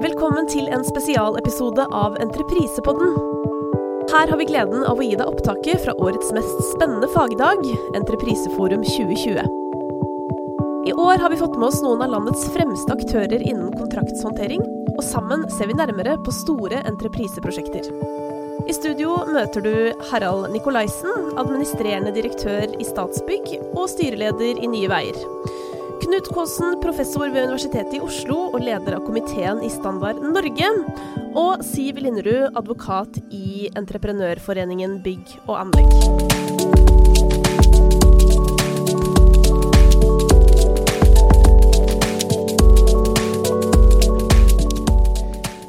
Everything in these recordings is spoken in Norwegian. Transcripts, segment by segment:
Velkommen til en spesialepisode av Entreprisepodden. Her har vi gleden av å gi deg opptaket fra årets mest spennende fagdag, Entrepriseforum 2020. I år har vi fått med oss noen av landets fremste aktører innen kontraktshåndtering, og sammen ser vi nærmere på store entrepriseprosjekter. I studio møter du Harald Nikolaisen, administrerende direktør i Statsbygg og styreleder i Nye Veier. Knut Kaasen, professor ved Universitetet i Oslo og leder av komiteen i Standard Norge. Og Siv Linderud, advokat i Entreprenørforeningen bygg og anlegg.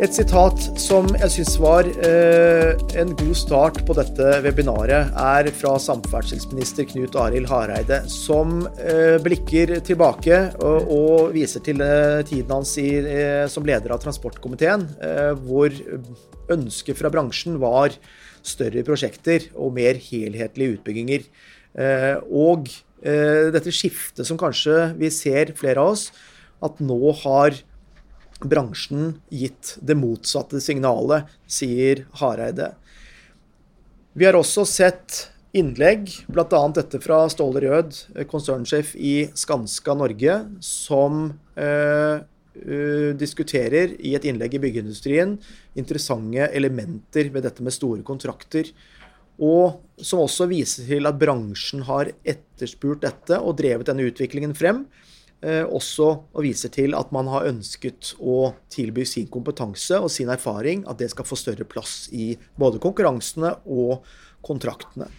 Et sitat som jeg syns var eh, en god start på dette webinaret, er fra samferdselsminister Knut Arild Hareide, som eh, blikker tilbake og, og viser til eh, tiden hans i, eh, som leder av transportkomiteen, eh, hvor ønsket fra bransjen var større prosjekter og mer helhetlige utbygginger. Eh, og dette skiftet som kanskje vi ser flere av oss, at nå har bransjen gitt det motsatte signalet, sier Hareide. Vi har også sett innlegg, bl.a. dette fra Ståle Rød, konsernsjef i Skanska Norge, som eh, uh, diskuterer i et innlegg i byggeindustrien interessante elementer ved dette med store kontrakter. Og som også viser til at bransjen har etterspurt dette og drevet denne utviklingen frem. Eh, også og viser til at man har ønsket å tilby sin kompetanse og sin erfaring, at det skal få større plass i både konkurransene og kontraktene.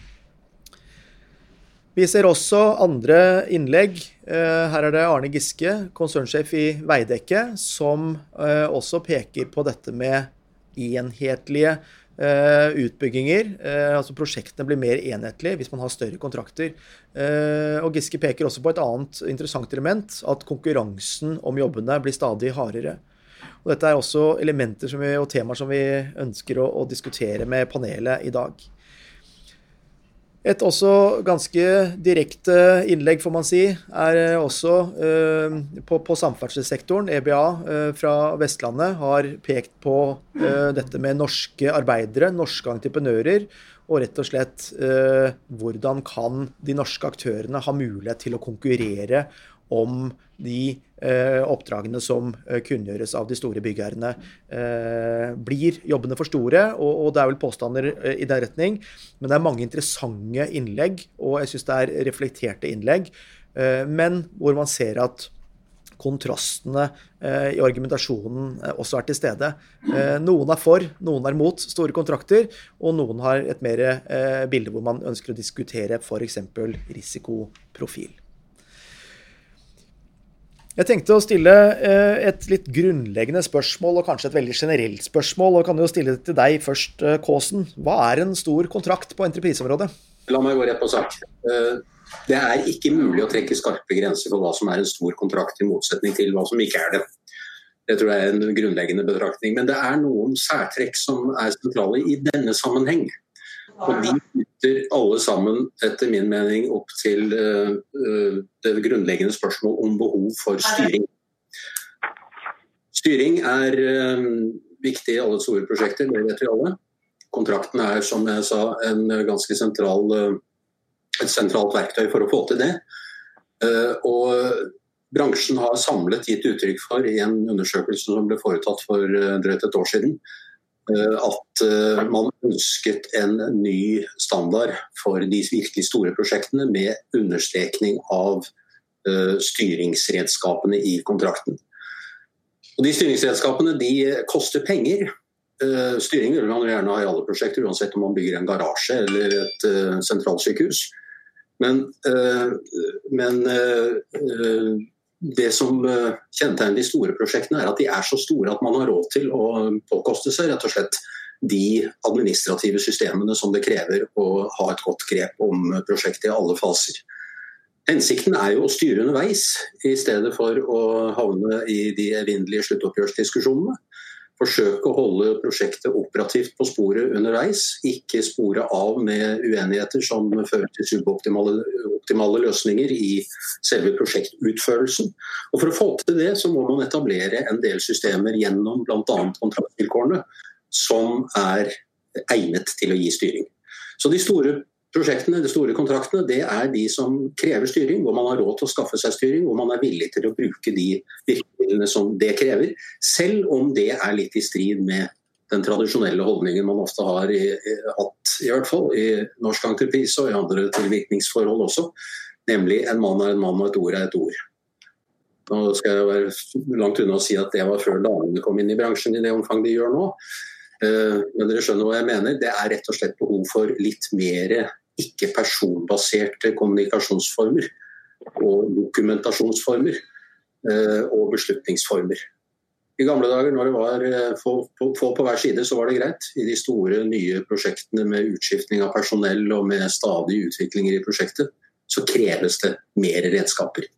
Vi ser også andre innlegg. Eh, her er det Arne Giske, konsernsjef i Veidekke, som eh, også peker på dette med enhetlige Eh, utbygginger. Eh, altså Prosjektene blir mer enhetlige hvis man har større kontrakter. Eh, og Giske peker også på et annet interessant element, at konkurransen om jobbene blir stadig hardere. Og Dette er også elementer vi, og temaer som vi ønsker å, å diskutere med panelet i dag. Et også ganske direkte innlegg, får man si, er også eh, på, på, samferdselssektoren. EBA eh, fra Vestlandet har pekt på eh, dette med norske arbeidere, norske entreprenører, og rett og slett eh, hvordan kan de norske aktørene ha mulighet til å konkurrere om de eh, oppdragene som eh, kunngjøres av de store byggherrene. Eh, blir jobbene for store? Og, det er vel påstander eh, i den retning. Men det er mange interessante innlegg, og jeg syns det er reflekterte innlegg. Eh, men hvor man ser at kontrastene eh, i argumentasjonen også er til stede. noen er for, noen er mot store kontrakter, og noen har et mer bilde hvor man ønsker å diskutere f.eks. risikoprofil. Jeg tenkte å stille eh, et litt grunnleggende spørsmål, og kanskje et veldig generelt spørsmål. og kan jo stille det til deg først, eh, Kåsen. Hva er en stor kontrakt på entrepriseområdet? La meg gå rett på sak. Eh, det er ikke mulig å trekke skarpe grenser for hva som er en stor kontrakt, i motsetning til hva som ikke er det. Det tror jeg er en grunnleggende betraktning. Men det er noen særtrekk som er sentrale i denne sammenheng. Og de knytter alle sammen, etter min mening, opp til uh, det grunnleggende spørsmål om behov for styring. Styring er uh, viktig i alle store prosjekter, det vet vi alle. Kontrakten er, som jeg sa, en ganske sentral, et sentralt verktøy for å få til det. og Bransjen har samlet gitt uttrykk for i en undersøkelse som ble foretatt for drøyt et år siden, Eh, at eh, man ønsket en ny standard for de virkelig store prosjektene, med understrekning av eh, styringsredskapene i kontrakten. Og De styringsredskapene de koster penger. Styring vil man gjerne ha i alle prosjekter, uansett om man bygger en garasje eller et sentralsykehus. Men, men det som eh, kjennetegner de store prosjektene, er at de er så store at man har råd til å påkoste seg rett og slett de administrative systemene som det krever å ha et godt grep om prosjektet i alle faser. Hensikten er jo å styre underveis, i stedet for å havne i de evinnelige sluttoppgjørsdiskusjonene forsøke å holde prosjektet operativt på sporet underveis. Ikke spore av med uenigheter som fører til suboptimale optimale løsninger i selve prosjektutførelsen. Og For å få til det, så må man etablere en del systemer gjennom bl.a. kontraktvilkårene som er egnet til å gi styring. Så de store prosjektene, de store kontraktene, det er de som krever styring, hvor man har råd til å skaffe seg styring, hvor man er villig til å bruke de virkemidlene som det krever, selv om det er litt i strid med den tradisjonelle holdningen man ofte har i, hatt, i hvert fall i norsk entreprise og i andre tilvirkningsforhold også, nemlig en mann er en mann og et ord er et ord. Nå skal jeg være langt unna å si at det var før damene kom inn i bransjen i det omfang de gjør nå. Eh, men dere skjønner hva jeg mener. Det er rett og slett behov for litt mer ikke-personbaserte kommunikasjonsformer og dokumentasjonsformer eh, og beslutningsformer. I gamle dager når det var eh, få på, hver side, så var det greit. I de store, nye prosjektene med utskiftning av personell og med stadige utviklinger i prosjektet, så kreves det mer redskaper.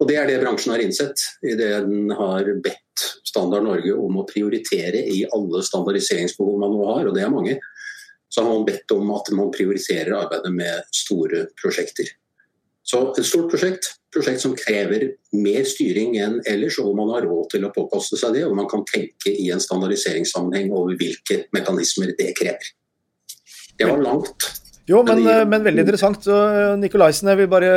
Og Det er det bransjen har innsett idet den har bedt Standard Norge om å prioritere i alle standardiseringsbehov man nå har, og det er mange så har man bedt om at man prioriterer arbeidet med store prosjekter. Så et stort prosjekt, prosjekt som krever mer styring enn ellers, og hvor man har råd til å påkoste seg det, og man kan tenke i en standardiseringssammenheng over hvilke mekanismer det krever. Det var langt, jo, men, men, men, veldig interessant. Eh, Nikolaisen, jeg vil bare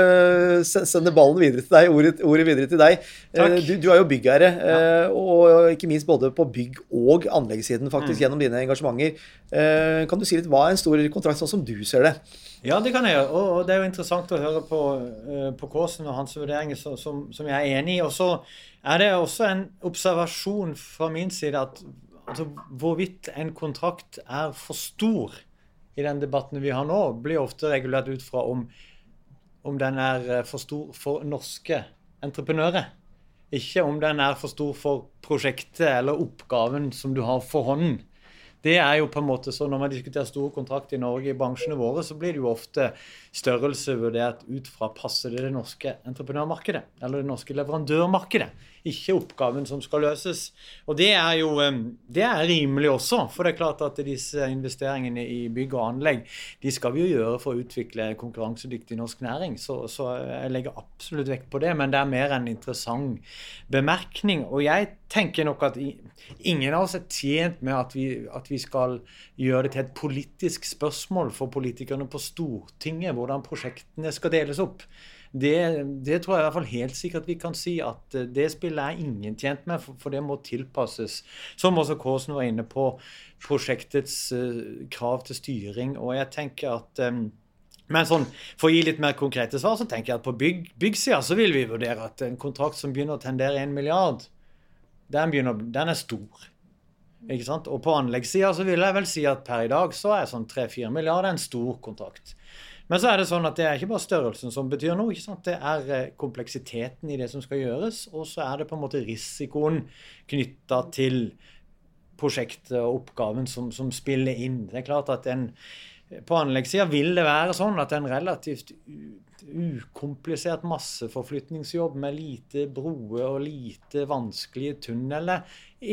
sende ballen videre til deg, ordet, ordet videre til deg. Eh, du, du, er jo byggherre, ja. Eh, og ikke minst både på bygg- og anleggssiden faktisk, mm. gjennom dine engasjementer. Kan du si litt hva er en stor kontrakt, sånn som du ser det? Ja, det kan jeg gjøre. Og, det er jo interessant å høre på, på Kåsen og hans vurderinger, som, som, jeg er enig i. Og så er det også en observasjon fra min side at altså, hvorvidt en kontrakt er for stor i den debatten vi har nå, blir ofte regulert ut fra om, om den er eh, for stor for norske entreprenører. Ikke om den er for stor for prosjektet eller oppgaven som du har for hånden. Det er jo på en måte så Når man diskuterer store kontrakter i Norge i bransjene våre, så blir det jo ofte størrelse vurdert ut fra passer det det norske entreprenørmarkedet eller det norske leverandørmarkedet ikke oppgaven som skal løses. Og det er jo det er rimelig også, for det er klart at disse investeringene i bygg og anlegg de skal vi jo gjøre for å utvikle konkurransedyktig norsk næring. Så, så jeg legger absolutt vekt på det, men det er mer en interessant bemerkning. Og jeg tenker nok at ingen av oss er tjent med at vi, at vi skal gjøre det til et politisk spørsmål for politikerne på Stortinget hvordan prosjektene skal deles opp. Det, det, tror jeg i hvert fall helt sikkert vi kan si at eh, det spillet er ingen tjent med, for, det må tilpasses. Som også Kåsen var inne på, prosjektets uh, krav til styring. Og jeg tenker at um, men sånn, For å gi litt mer konkrete svar, så tenker jeg at på bygg, byggsida så vil vi vurdere at en kontrakt som begynner å tendere 1 milliard, den, begynner, den er stor. Ikke sant? Og på anleggssida så vil jeg vel si at per i dag så er sånn 3-4 milliarder en stor kontrakt. Men så er det sånn at det er ikke bare størrelsen som betyr noe. ikke sant? Det er eh, kompleksiteten i det som skal gjøres, og så er det på en måte risikoen knytta til prosjektet og oppgaven som, som, spiller inn. Det er klart at en, På anleggssida vil det være sånn at en relativt ukomplisert masseforflytningsjobb med lite broer og lite vanskelige tunneler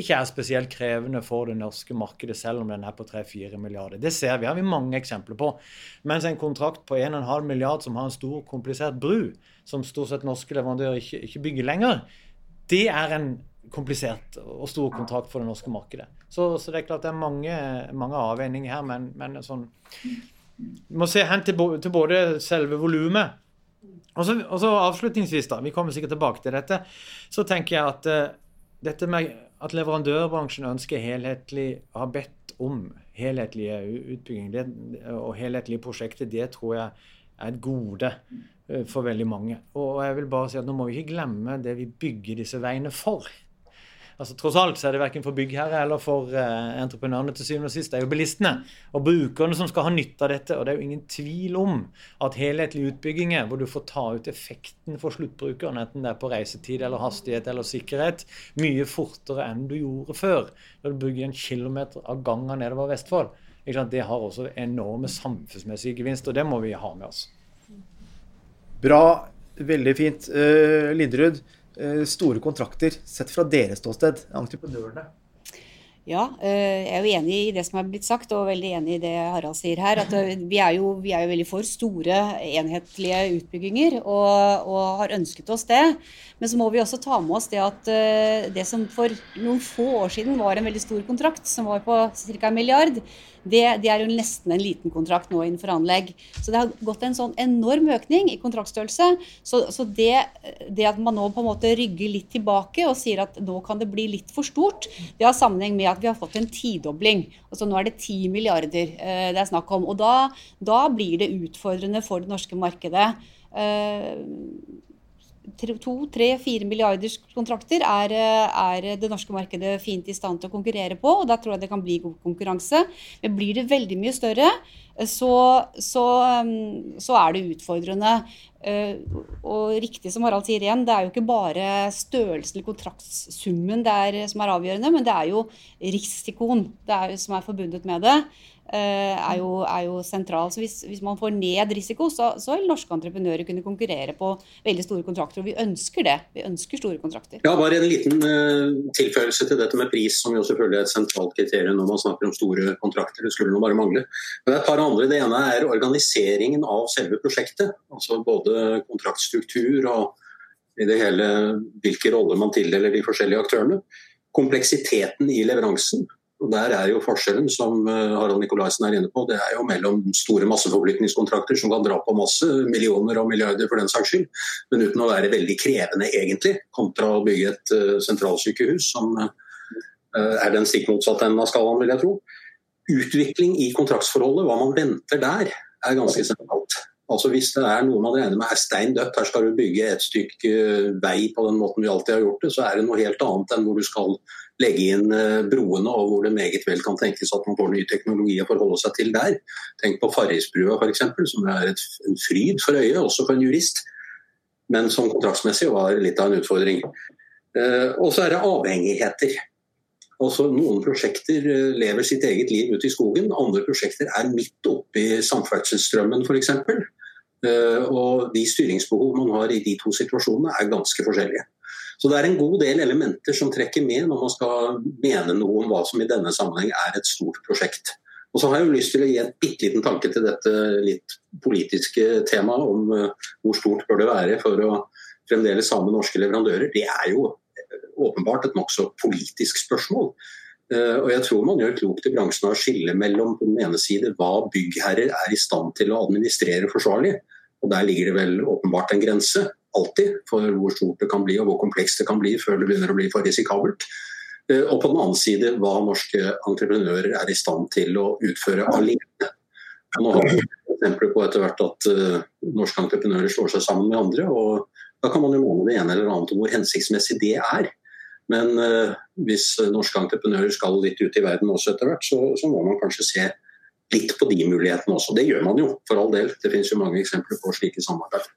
ikke er spesielt krevende for det norske markedet, selv om den er på 3-4 milliarder. Det ser vi, har vi mange eksempler på. Mens en kontrakt på 1,5 milliard som har en stor, komplisert bru, som stort sett norske leverandører ikke, ikke bygger lenger, det er en komplisert og stor kontrakt for det norske markedet. Så, så det er klart det er mange, mange avveininger her, men, men sånn må se hen til, til både selve volumet og så, avslutningsvis, da, vi kommer sikkert tilbake til dette, så tenker jeg at uh, dette med at leverandørbransjen ønsker helhetlig, har bedt om helhetlige utbygging det, og helhetlige prosjekter, det tror jeg er et gode uh, for veldig mange. Og jeg vil bare si at nå må vi ikke glemme det vi bygger disse veiene for. Altså Tross alt så er det verken for byggherre eller for uh, entreprenørene til syvende og sist. Det er jo bilistene og brukerne som skal ha nytte av dette. Og det er jo ingen tvil om at helhetlige utbygginger hvor du får ta ut effekten for sluttbrukeren, enten det er på reisetid eller hastighet eller sikkerhet, mye fortere enn du gjorde før. Når du bygger en kilometer av gangen nedover Vestfold. Det har også enorme samfunnsmessige gevinster, og det må vi ha med oss. Bra. Veldig fint. Uh, Linderud, uh, store kontrakter sett fra deres ståsted, entreprenørene. Ja, eh, jeg er jo enig i det som er blitt sagt, og veldig enig i det Harald sier her. at Vi er jo, vi er jo veldig for store, enhetlige utbygginger, og, og, har ønsket oss det. Men så må vi også ta med oss det at det som for noen få år siden var en veldig stor kontrakt, som var på ca. en milliard, det, det, er jo nesten en liten kontrakt nå innenfor anlegg. Så det har gått en sånn enorm økning i kontraktstørrelse. Så, så det, det, at man nå på en måte rygger litt tilbake og sier at nå kan det bli litt for stort, det har sammenheng med at vi har fått en tidobling. Altså nå er det 10 milliarder eh, det er snakk om. Og da, da blir det utfordrende for det norske markedet. Eh, to, tre, fire milliarders kontrakter er, er, det norske markedet fint i stand til å konkurrere på. og Da tror jeg det kan bli god konkurranse. Men blir det veldig mye større, så, så, så er det utfordrende. Uh, og riktig som Harald sier igjen, det er jo ikke bare størrelsen eller kontraktsummen er, som er avgjørende, men det er jo risikoen er, som er forbundet med det. Eh, er jo, er jo sentral. Så hvis, hvis, man får ned risiko, så, så, vil norske entreprenører kunne konkurrere på veldig store kontrakter. Og vi ønsker det. Vi ønsker store kontrakter. Ja, Bare en liten uh, tilføyelse til dette med pris, som jo selvfølgelig er et sentralt kriterium når man snakker om store kontrakter. Det skulle nå bare mangle. Men det et par andre. Det ene er organiseringen av selve prosjektet. Altså både kontraktstruktur og i det hele hvilke roller man tildeler de forskjellige aktørene. Kompleksiteten i leveransen. Og Der er jo forskjellen, som eh, Harald Nikolaisen er inne på, det er jo mellom store masseforflytningskontrakter som kan dra på masse, millioner og milliarder for den saks skyld, men uten å være veldig krevende egentlig, kontra å bygge et uh, sentralsykehus, som uh, er den stikk motsatte enden av skalaen, vil jeg tro. Utvikling i kontraktsforholdet, hva man venter der, er ganske sentralt. Altså Hvis det er noe man regner med er stein dødt, her skal du bygge et stykke vei på den måten vi alltid har gjort det, så er det noe helt annet enn hvor du skal legge inn eh, broene, og hvor det meget vel kan tenkes at man får ny teknologi å forholde seg til der. Tenk på Farrisbrua f.eks., som er et, en fryd for øyet, også for en jurist, men som kontraktsmessig var litt av en utfordring. Eh, og så er det avhengigheter. Altså, noen prosjekter eh, lever sitt eget liv ute i skogen, andre prosjekter er midt oppe i samferdselsstrømmen f.eks. Og de styringsbehov man har i de to situasjonene er ganske forskjellige. Så det er en god del elementer som trekker med når man skal mene noe om hva som i denne sammenheng er et stort prosjekt. Og så har jeg jo lyst til å gi en bitte liten tanke til dette litt politiske temaet om uh, hvor stort bør det være for å fremdeles ha med norske leverandører. Det er jo eh, åpenbart et nokså politisk spørsmål. Uh, og jeg tror man gjør klokt i bransjen å skille mellom på den ene side hva byggherrer er i stand til å administrere forsvarlig, og der ligger det vel åpenbart en grense alltid for hvor stort det kan bli og hvor komplekst det kan bli før det begynner å bli for risikabelt. Eh, og på den annen side hva norske entreprenører er i stand til å utføre alene. Nå har vi eksempler på etter hvert at uh, norske entreprenører slår seg sammen med andre. og Da kan man jo måle det ene eller annet om hvor hensiktsmessig det er. Men uh, hvis norske entreprenører skal litt ut i verden også etter hvert, så, så, må man kanskje se litt på de mulighetene også. Det gjør man jo, for all del. Det finnes jo mange eksempler på slike samarbeid.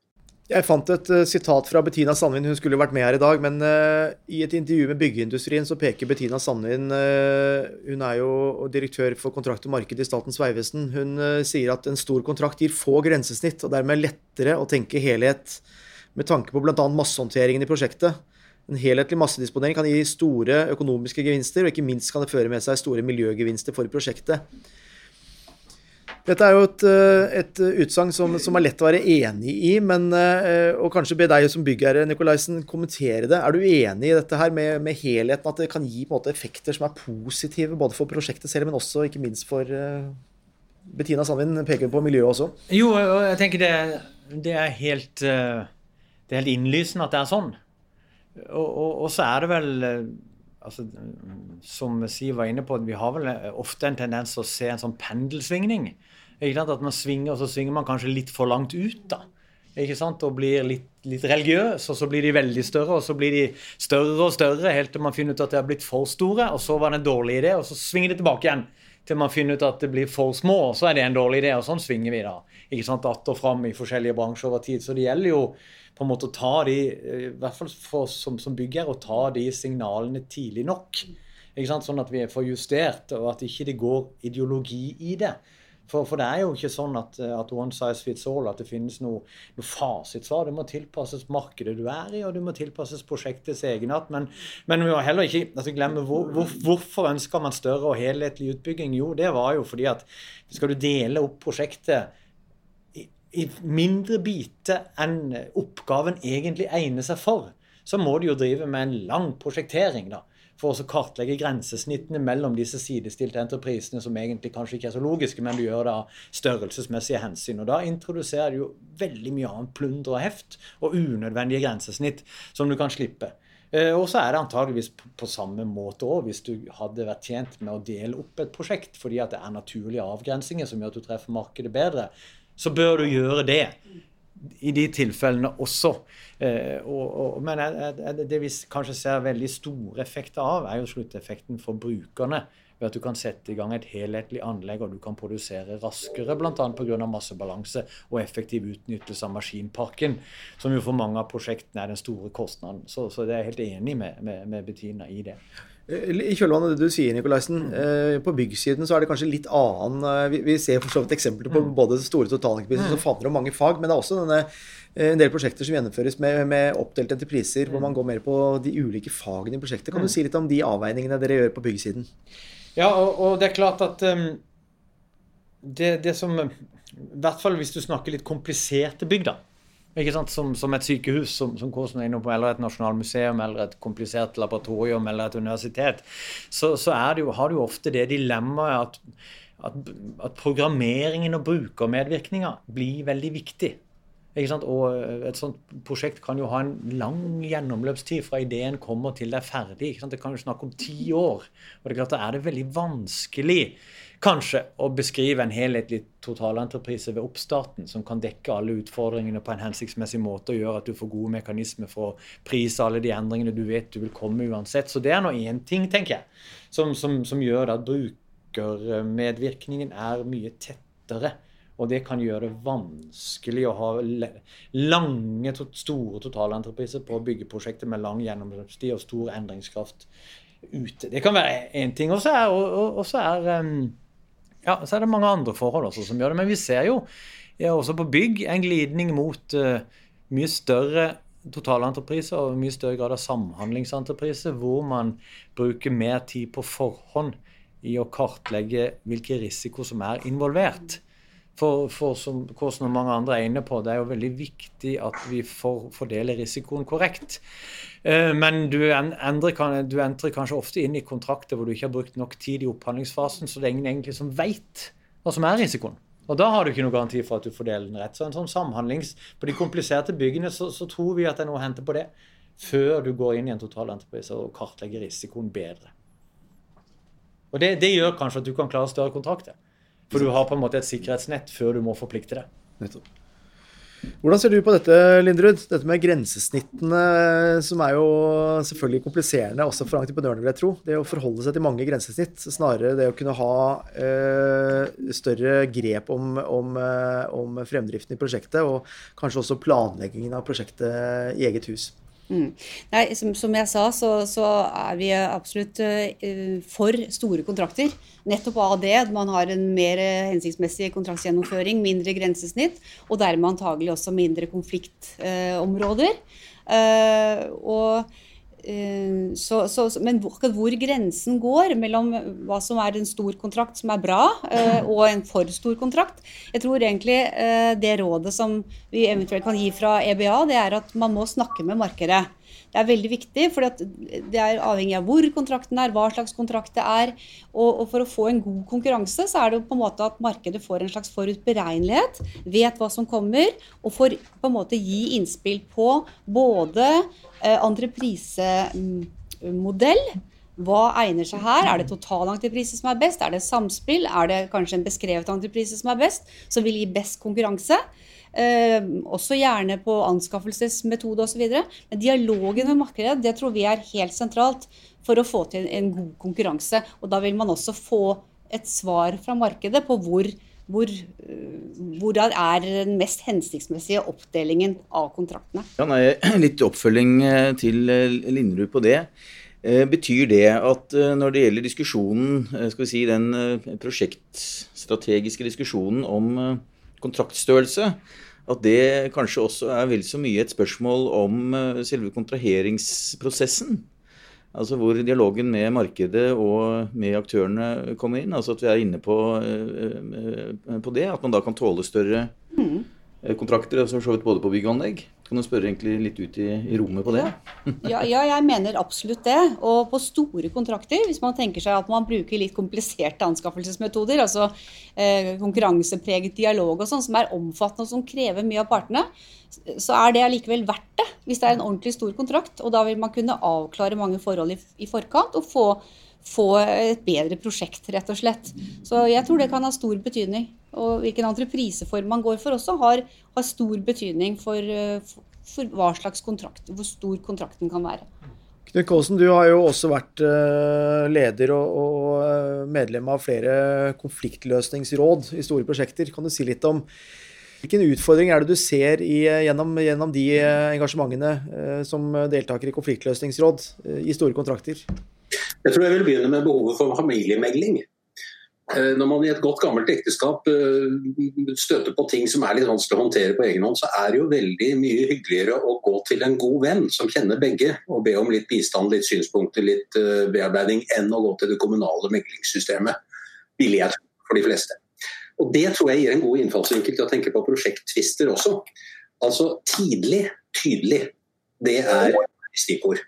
Jeg fant et uh, sitat fra Bettina Sandvin, hun skulle vært med her i dag. Men uh, i et intervju med byggeindustrien så peker Bettina Sandvin uh, Hun er jo direktør for kontrakt og marked i Statens vegvesen. Hun sier at en stor kontrakt gir få grensesnitt, og dermed lettere å tenke helhet med tanke på bl.a. massehåndteringen i prosjektet. En helhetlig massedisponering kan gi store økonomiske gevinster, og ikke minst kan det føre med seg store miljøgevinster for prosjektet. Dette er jo et, eh, et utsagn som, som, er lett å være enig i, men, eh, og kanskje be deg som byggherre Nikolaisen, kommentere det. Er du enig i dette her med, med helheten, at det kan gi måte, effekter som er positive både for prosjektet selv, men også ikke minst for uh, Bettina Sandvin peker på miljøet også? Jo, jeg tenker det, det, er helt, det er helt innlysende at det er sånn. Og, og, og så er det vel altså, Som Siv var inne på, vi har vel ofte en tendens til å se en sånn pendelsvingning. At man svinger, og så svinger man kanskje litt for langt ut da, ikke sant, og blir litt, litt religiøs, og så blir de veldig større, og så blir de større og større helt til man finner ut at de har blitt for store, og så var det en dårlig idé, og så svinger de tilbake igjen til man finner ut at det blir for små, og så er det en dårlig idé, og sånn svinger vi da. ikke sant, att og fram i forskjellige bransjer over tid. Så det gjelder jo på en måte ta de, i hvert fall for som, som bygger, å ta de signalene tidlig nok. Sånn at vi får justert, og at ikke det går ideologi i det. For, for, det er jo ikke sånn at, at, one size fits all, at det finnes noe, noe fasitsvar. Det må tilpasses markedet du er i, og det må tilpasses prosjektets egenart. Men, men vi må heller ikke altså glemme hvor, hvor, hvorfor ønsker man større og helhetlig utbygging. Jo, det var jo fordi at skal du dele opp prosjektet i, mindre biter enn oppgaven egentlig egner seg for, så må du jo drive med en lang prosjektering. da for å kartlegge grensesnittene mellom disse sidestilte entreprisene, som egentlig kanskje ikke er så logiske, men du gjør det av størrelsesmessige hensyn. Og Da introduserer du jo veldig mye annet plunder og heft og unødvendige grensesnitt som du kan slippe. Eh, og så er det antageligvis på samme måte òg, hvis du hadde vært tjent med å dele opp et prosjekt fordi at det er naturlige avgrensinger som gjør at du treffer markedet bedre, så bør du gjøre det i de tilfellene også. Eh, og, og, men det vi kanskje ser veldig store effekter av, er jo slutteffekten for brukerne. Ved at du kan sette i gang et helhetlig anlegg og du kan produsere raskere, bl.a. pga. massebalanse og effektiv utnyttelse av maskinparken, som jo for mange av prosjektene er den store kostnaden. Så, så det er jeg helt enig med, med, med Bettina i det. Eh, I kjølvannet av det du sier, Nikolaisen, eh, på byggsiden så er det kanskje litt annen eh, Vi, ser for så vidt eksempler på mm. både store totalentrepriser som favner om mange fag, men det er også denne, en del prosjekter som gjennomføres med, med oppdelte entrepriser, hvor mm. man går mer på de ulike fagene i prosjektet. Kan du mm. si litt om de avveiningene dere gjør på byggsiden? Ja, og, og det er klart at um, det, det, som I hvert fall hvis du snakker litt kompliserte bygg, da? Som, som et sykehus, som, som er inne på, eller et nasjonalmuseum, eller et komplisert laboratorium, eller et universitet, så, så jo, har du ofte det dilemmaet at, at, at programmeringen og brukermedvirkninga blir veldig viktig. Og et sånt prosjekt kan jo ha en lang gjennomløpstid fra ideen kommer til det er ferdig. Det kan jo snakke om ti år. Og det er klart da er det veldig vanskelig kanskje å beskrive en helhetlig totalentreprise ved oppstarten som kan dekke alle utfordringene på en hensiktsmessig måte og gjøre at du får gode mekanismer for å prise alle de endringene du vet du vil komme uansett. Så det er nå én ting, tenker jeg, som, som, som gjør at brukermedvirkningen er mye tettere. Og det kan gjøre det vanskelig å ha lange, store totalentrepriser på byggeprosjekter med lang gjennomløpstid og stor endringskraft ute. Det kan være én ting. Og så er, og, og, er um, ja, så er det mange andre forhold også som gjør det. Men vi ser jo også på bygg en glidning mot uh, mye større totalentrepriser og mye større grad av samhandlingsentrepriser, hvor man bruker mer tid på forhånd i å kartlegge hvilke risiko som er involvert. For, for som Kåsen og mange andre er inne på, det er jo veldig viktig at vi får fordele risikoen korrekt. Eh, men du, endrer, du entrer kanskje ofte inn i kontrakter hvor du ikke har brukt nok tid i opphandlingsfasen, så det er ingen egentlig som veit hva som er risikoen. Og da har du ikke noen garanti for at du fordeler den rett. Så en sånn samhandlings På de kompliserte byggene så, så tror vi at det er noe å hente på det. Før du går inn i en totalentreprise og kartlegger risikoen bedre. Og det, det gjør kanskje at du kan klare større kontrakter. For du har på en måte et sikkerhetsnett før du må forplikte deg. Nettopp. Hvordan ser du på dette, Lindrud? Dette med grensesnittene, som er jo selvfølgelig kompliserende også for entreprenørene, vil jeg tro. Det å forholde seg til mange grensesnitt, snarere det å kunne ha øh, større grep om, om, øh, om, fremdriften i prosjektet, og kanskje også planleggingen av prosjektet i eget hus. Mm. Nei, som, som, jeg sa, så, så, er vi absolutt uh, for store kontrakter. Nettopp av det. Man har en mer hensiktsmessig kontraktsgjennomføring, mindre grensesnitt, og dermed antagelig også mindre konfliktområder. Uh, Eh, så, så, men hvor grensen går mellom hva som er en stor kontrakt som er bra, eh, og en for stor kontrakt Jeg tror egentlig eh, det rådet som vi eventuelt kan gi fra EBA, det er at man må snakke med markedet. Det er veldig viktig, for det er avhengig av hvor kontrakten er, hva slags kontrakt det er. Og, og, for å få en god konkurranse, så er det på en måte at markedet får en slags forutberegnelighet, vet hva som kommer, og får på en måte gi innspill på både eh, entreprisemodell, hva egner seg her? Er det totalentreprise som er best? Er det samspill? Er det kanskje en beskrevet entreprise som er best, som vil gi best konkurranse? Eh, også gjerne på anskaffelsesmetode osv. Men dialogen med markedet det tror vi er helt sentralt for å få til en god konkurranse. Og da vil man også få et svar fra markedet på hvor, hvor, eh, hvor er den mest hensiktsmessige oppdelingen av kontraktene. Ja, nei, litt oppfølging eh, til eh, Linderud på det. Betyr det at når det gjelder diskusjonen, skal vi si den prosjektstrategiske diskusjonen om kontraktstørrelse, at det kanskje også er vel så mye et spørsmål om selve kontraheringsprosessen? Altså hvor dialogen med markedet og med aktørene kommer inn. Altså at vi er inne på, eh, på det. At man da kan tåle større mm. kontrakter. altså både på bygg og anlegg. Kan du spørre egentlig litt ut i, i rommet på det? Ja. ja. jeg mener absolutt det. Og på store kontrakter, hvis man tenker seg at man bruker litt kompliserte anskaffelsesmetoder, altså eh, konkurransepreget dialog og sånn, som er omfattende og som krever mye av partene, så er det allikevel verdt det hvis det er en ordentlig stor kontrakt. Og da vil man kunne avklare mange forhold i, i forkant og få, få, et bedre prosjekt, rett og slett. Så jeg tror det kan ha stor betydning. Og hvilken entrepriseform man går for også, har, har stor betydning for, for, hva slags kontrakt, hvor stor kontrakten kan være. Knut Kaasen, du har jo også vært eh, leder og, og eh, medlem av flere konfliktløsningsråd i store prosjekter. Kan du si litt om Hvilken utfordring er det du ser i, eh, gjennom, gjennom, de eh, engasjementene eh, som deltaker i konfliktløsningsråd i store kontrakter? Jeg tror jeg vil begynne med behovet for familiemegling. Når man i et godt gammelt ekteskap støter på ting som er litt vanskelig å håndtere på egen hånd, så er det jo veldig mye hyggeligere å gå til en god venn som kjenner begge, og be om litt bistand, litt synspunkter, litt bearbeiding, enn å gå til det kommunale meglingssystemet. Vil jeg tro for de fleste. Og Det tror jeg gir en god innfallsvinkel til å tenke på prosjekttvister også. Altså tidlig, tydelig. Det er stikkord.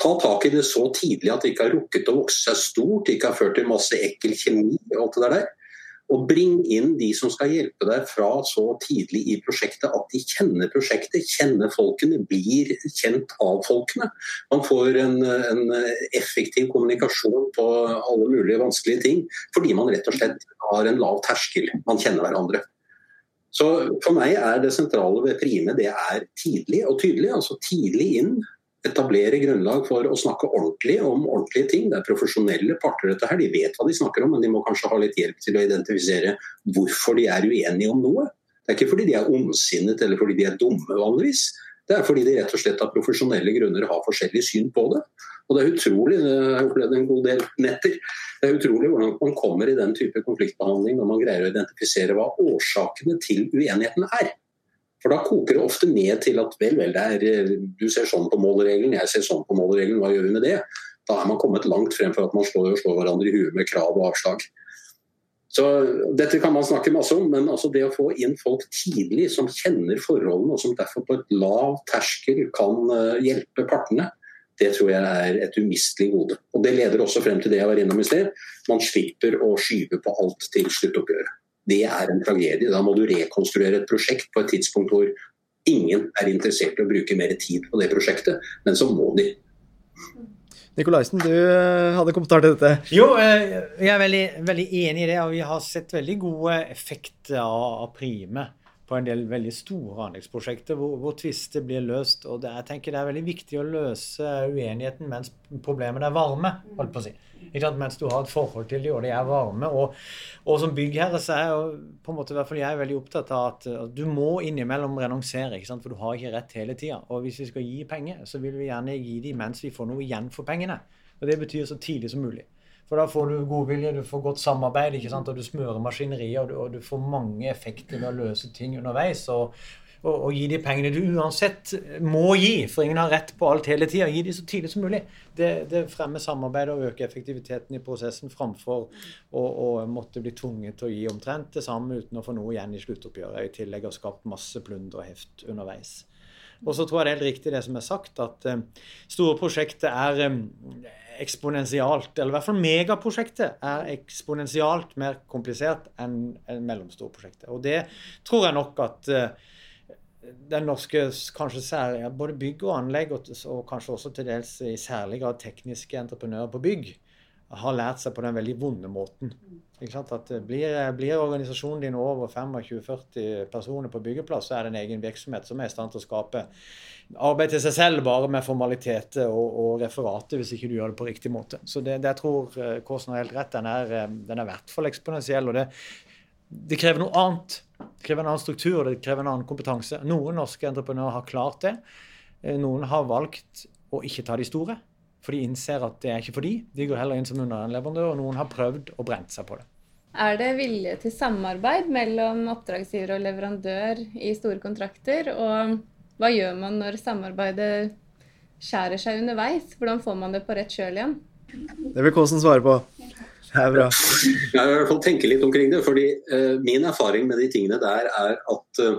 Ta tak i det så tidlig at det ikke har rukket å vokse seg stort, ikke har ført til masse ekkel kjemi og alt det der. Og bring inn de som skal hjelpe deg fra så tidlig i prosjektet at de kjenner prosjektet, kjenner folkene, blir kjent av folkene. Man får en, en effektiv kommunikasjon på alle mulige vanskelige ting fordi man rett og slett har en lav terskel. Man kjenner hverandre. Så For meg er det sentrale ved Prime det er tidlig og tydelig. altså Tidlig inn etablere grunnlag for å snakke ordentlig om ordentlige ting. Det er profesjonelle parter, dette her. De vet hva de snakker om, men de må kanskje ha litt hjelp til å identifisere hvorfor de er uenige om noe. Det er ikke fordi de er ondsinnet eller fordi de er dumme, vanligvis. Det er fordi de rett og slett av profesjonelle grunner har forskjellig syn på det. Og det er utrolig, jeg har opplevd en god del netter, det er utrolig hvordan man kommer i den type konfliktbehandling når man greier å identifisere hva årsakene til uenigheten er. For da koker det ofte ned til at vel, vel, er, eh, du ser sånn på målregelen, jeg ser sånn på målregelen, hva gjør vi med det? Da er man kommet langt fremfor at man slår, slår hverandre i huet med krav og avslag. Så Dette kan man snakke masse om, men altså det å få inn folk tidlig som kjenner forholdene, og som derfor på et lav terskel kan eh, hjelpe partene, det tror jeg er et umistelig gode. Og Det leder også frem til det jeg var innom i sted. Man slipper å skyve på alt til sluttoppgjøret det er en tragedie. Da må du rekonstruere et prosjekt på et tidspunkt hvor ingen er interessert i å bruke mer tid på det prosjektet, men så må de. Nikolaisen, du eh, hadde kommentar til dette? Jo, eh, jeg er veldig, veldig enig i det. og Vi har sett veldig gode effekter av Prime på en del veldig store anleggsprosjekter hvor, hvor tvister blir løst. og det, Jeg tenker det er veldig viktig å løse uenigheten mens problemene er varme. holdt på å si. Mens du har et forhold til de, og de er varme. Og, og som byggherre så er jo på en måte, hvert fall jeg er veldig opptatt av at du må innimellom renonsere, ikke sant? for du har ikke rett hele tida. Og hvis vi skal gi penger, så vil vi gjerne gi dem mens vi får noe igjen for pengene. Og Det betyr så tidlig som mulig. For da får du godvilje, du får godt samarbeid, ikke sant? og du smører maskineriet, og du, og du får mange effekter ved å løse ting underveis. og og, gi de pengene du uansett må gi, for ingen har rett på alt hele tida. Gi de så tidlig som mulig. Det, det fremmer samarbeid og øker effektiviteten i prosessen framfor å, å, måtte bli tvunget til å gi omtrent det samme uten å få noe igjen i sluttoppgjøret. I tillegg har skapt masse plunder og heft underveis. Og så tror jeg det er helt riktig det som er sagt, at um, store prosjekter er um, eksponentialt, eller i hvert fall megaprosjektet er eksponentialt mer komplisert enn en mellomstore prosjekter. Og det tror jeg nok at uh, den norske kanskje særlig, både bygg og anlegg, og, og, kanskje også til dels i særlig grad tekniske entreprenører på bygg, har lært seg på den veldig vonde måten. At blir, blir, organisasjonen din over 25-40 personer på byggeplass, så er det en egen virksomhet som er i stand til å skape arbeid til seg selv bare med formaliteter og, og referater, hvis ikke du gjør det på riktig måte. Så det, det tror eh, Kåsen har helt rett. Den er, eh, den er i hvert fall eksponentiell. og det, det krever noe annet. Det krever en annen struktur og det krever en annen kompetanse. Noen norske entreprenører har klart det. Eh, noen har valgt å ikke ta de store. For de innser at det er ikke for de. De går heller inn som underleverandør, og noen har prøvd og brent seg på det. Er det vilje til samarbeid mellom oppdragsgiver og leverandør i store kontrakter? Og hva gjør man når samarbeidet skjærer seg underveis? Hvordan får man det på rett kjøl igjen? Det vil Kåsen svare på. Er bra. Jeg vil i hvert fall tenke litt omkring det. fordi uh, Min erfaring med de tingene der er at uh,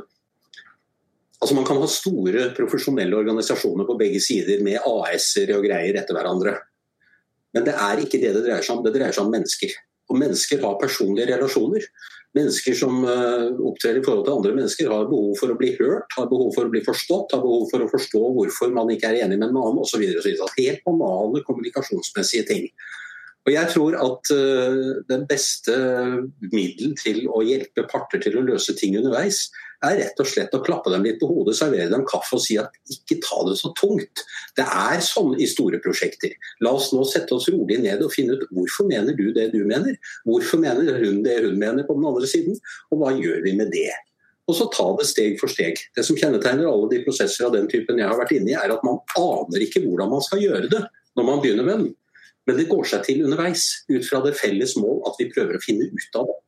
altså man kan ha store profesjonelle organisasjoner på begge sider med AS-er og greier etter hverandre. Men det er ikke det det dreier seg om. Det dreier seg om mennesker. Og mennesker har personlige relasjoner. Mennesker som uh, opptrer i forhold til andre mennesker, har behov for å bli hørt, har behov for å bli forstått, har behov for å forstå hvorfor man ikke er enig med en annen osv. Helt normale kommunikasjonsmessige ting. Og jeg tror at uh, Den beste middelen til å hjelpe parter til å løse ting underveis, er rett og slett å klappe dem litt på hodet, servere dem kaffe og si at ikke ta det så tungt. Det er sånn i store prosjekter. La oss nå sette oss rolig ned og finne ut hvorfor mener du det du mener? Hvorfor mener hun det hun mener på den andre siden? Og hva gjør vi med det? Og så ta det steg for steg. Det som kjennetegner alle de prosesser av den typen jeg har vært inne i, er at man aner ikke hvordan man skal gjøre det når man begynner med den. Men det går seg til underveis, ut fra det felles mål at vi prøver å finne ut av det.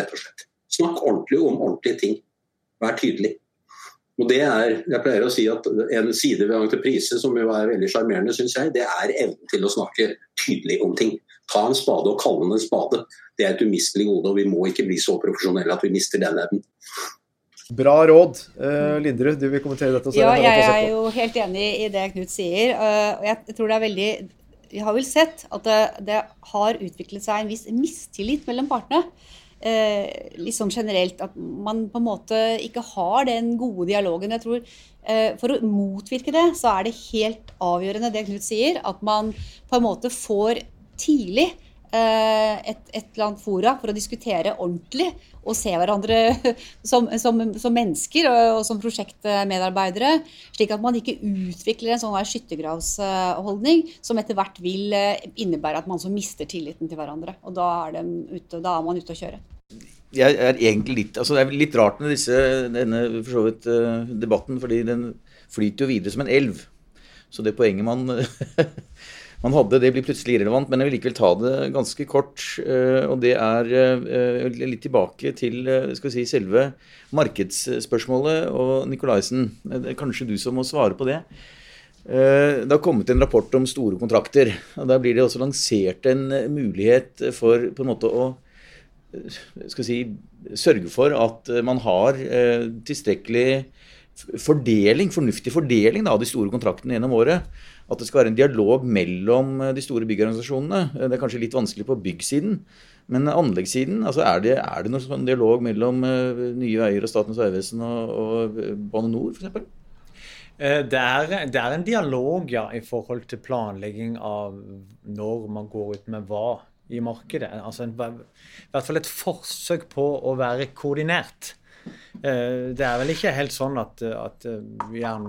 rett og slett. Snakk ordentlig om ordentlige ting. Vær tydelig. Og det er, jeg pleier å si at En side ved entreprise som jo er veldig sjarmerende, syns jeg, det er evnen til å snakke tydelig om ting. Ta en spade og kalle den en spade. Det er et umistelig gode, og vi må ikke bli så profesjonelle at vi mister den evnen. Bra råd. Uh, Linderud, du vil kommentere dette? ja, jeg er jo helt enig i det Knut sier. Uh, jeg tror det er veldig vi har vel sett at det, det har utviklet seg en viss mistillit mellom partene. Eh, liksom generelt at man på en måte ikke har den gode dialogen. Jeg tror eh, For å motvirke det, så er det helt avgjørende det Knut sier, at man på en måte får tidlig et, et, eller annet fora for å diskutere ordentlig og se hverandre som, som, som mennesker og, og, som prosjektmedarbeidere. Slik at man ikke utvikler en sånn skyttergravsholdning som etter hvert vil eh, innebære at man så mister tilliten til hverandre. Og da er, ute, da er man ute å kjøre. Jeg er egentlig litt, altså Det er litt rart med disse, denne for så vidt, uh, debatten, fordi den flyter jo videre som en elv. Så det poenget man man hadde, det blir plutselig irrelevant. Men jeg vil likevel ta det ganske kort. Eh, og det er eh, litt tilbake til eh, si, selve markedsspørsmålet. Og Nikolaisen, kanskje du som må svare på det. Det har kommet en rapport om store kontrakter. og Der blir det også lansert en mulighet for på en måte å si, sørge for at man har tilstrekkelig fordeling, fornuftig fordeling av de store kontraktene gjennom året at det skal være en dialog mellom eh, de store byggorganisasjonene. Eh, det er kanskje litt vanskelig på byggsiden. Men anleggssiden, altså er, det, er det noen sånn dialog mellom uh, Nye Veier og Statens vegvesen og, og Bane NOR f.eks.? Det er, det er, en dialog ja, i forhold til planlegging av når man går ut med hva i markedet. Altså en, I hvert fall et forsøk på å være koordinert. Det er vel ikke helt sånn at, at er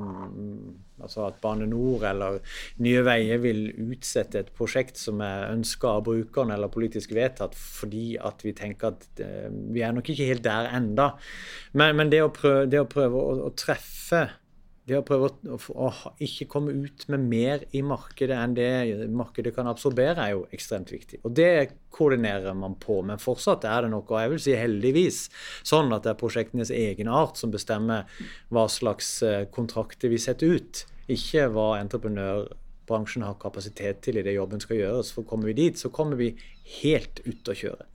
Altså at Bane Nor eller Nye Veier vil utsette et prosjekt som er ønska av brukeren eller politisk vedtatt, fordi at vi tenker at eh, vi er nok ikke helt der enda. Men, men det, å prøve, det å prøve å, treffe det å prøve å, å, ikke komme ut med mer i markedet enn det markedet kan absorbere, er jo ekstremt viktig. Og det koordinerer man på. Men fortsatt er det noe, og jeg vil si heldigvis, sånn at det er prosjektenes egen art som bestemmer hva slags eh, kontrakter vi setter ut. Ikke hva entreprenørbransjen har kapasitet til i det jobben skal gjøres. For kommer vi dit, så kommer vi helt ut å kjøre.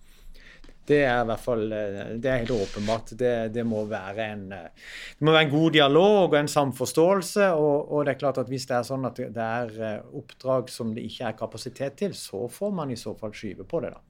Det er i hvert fall eh, det er helt åpenbart. Det, det, må være en, eh, det må være en god dialog og en samforståelse. Og, og, det er klart at hvis det er sånn at det er eh, oppdrag som det ikke er kapasitet til, så får man i så fall skyve på det. da.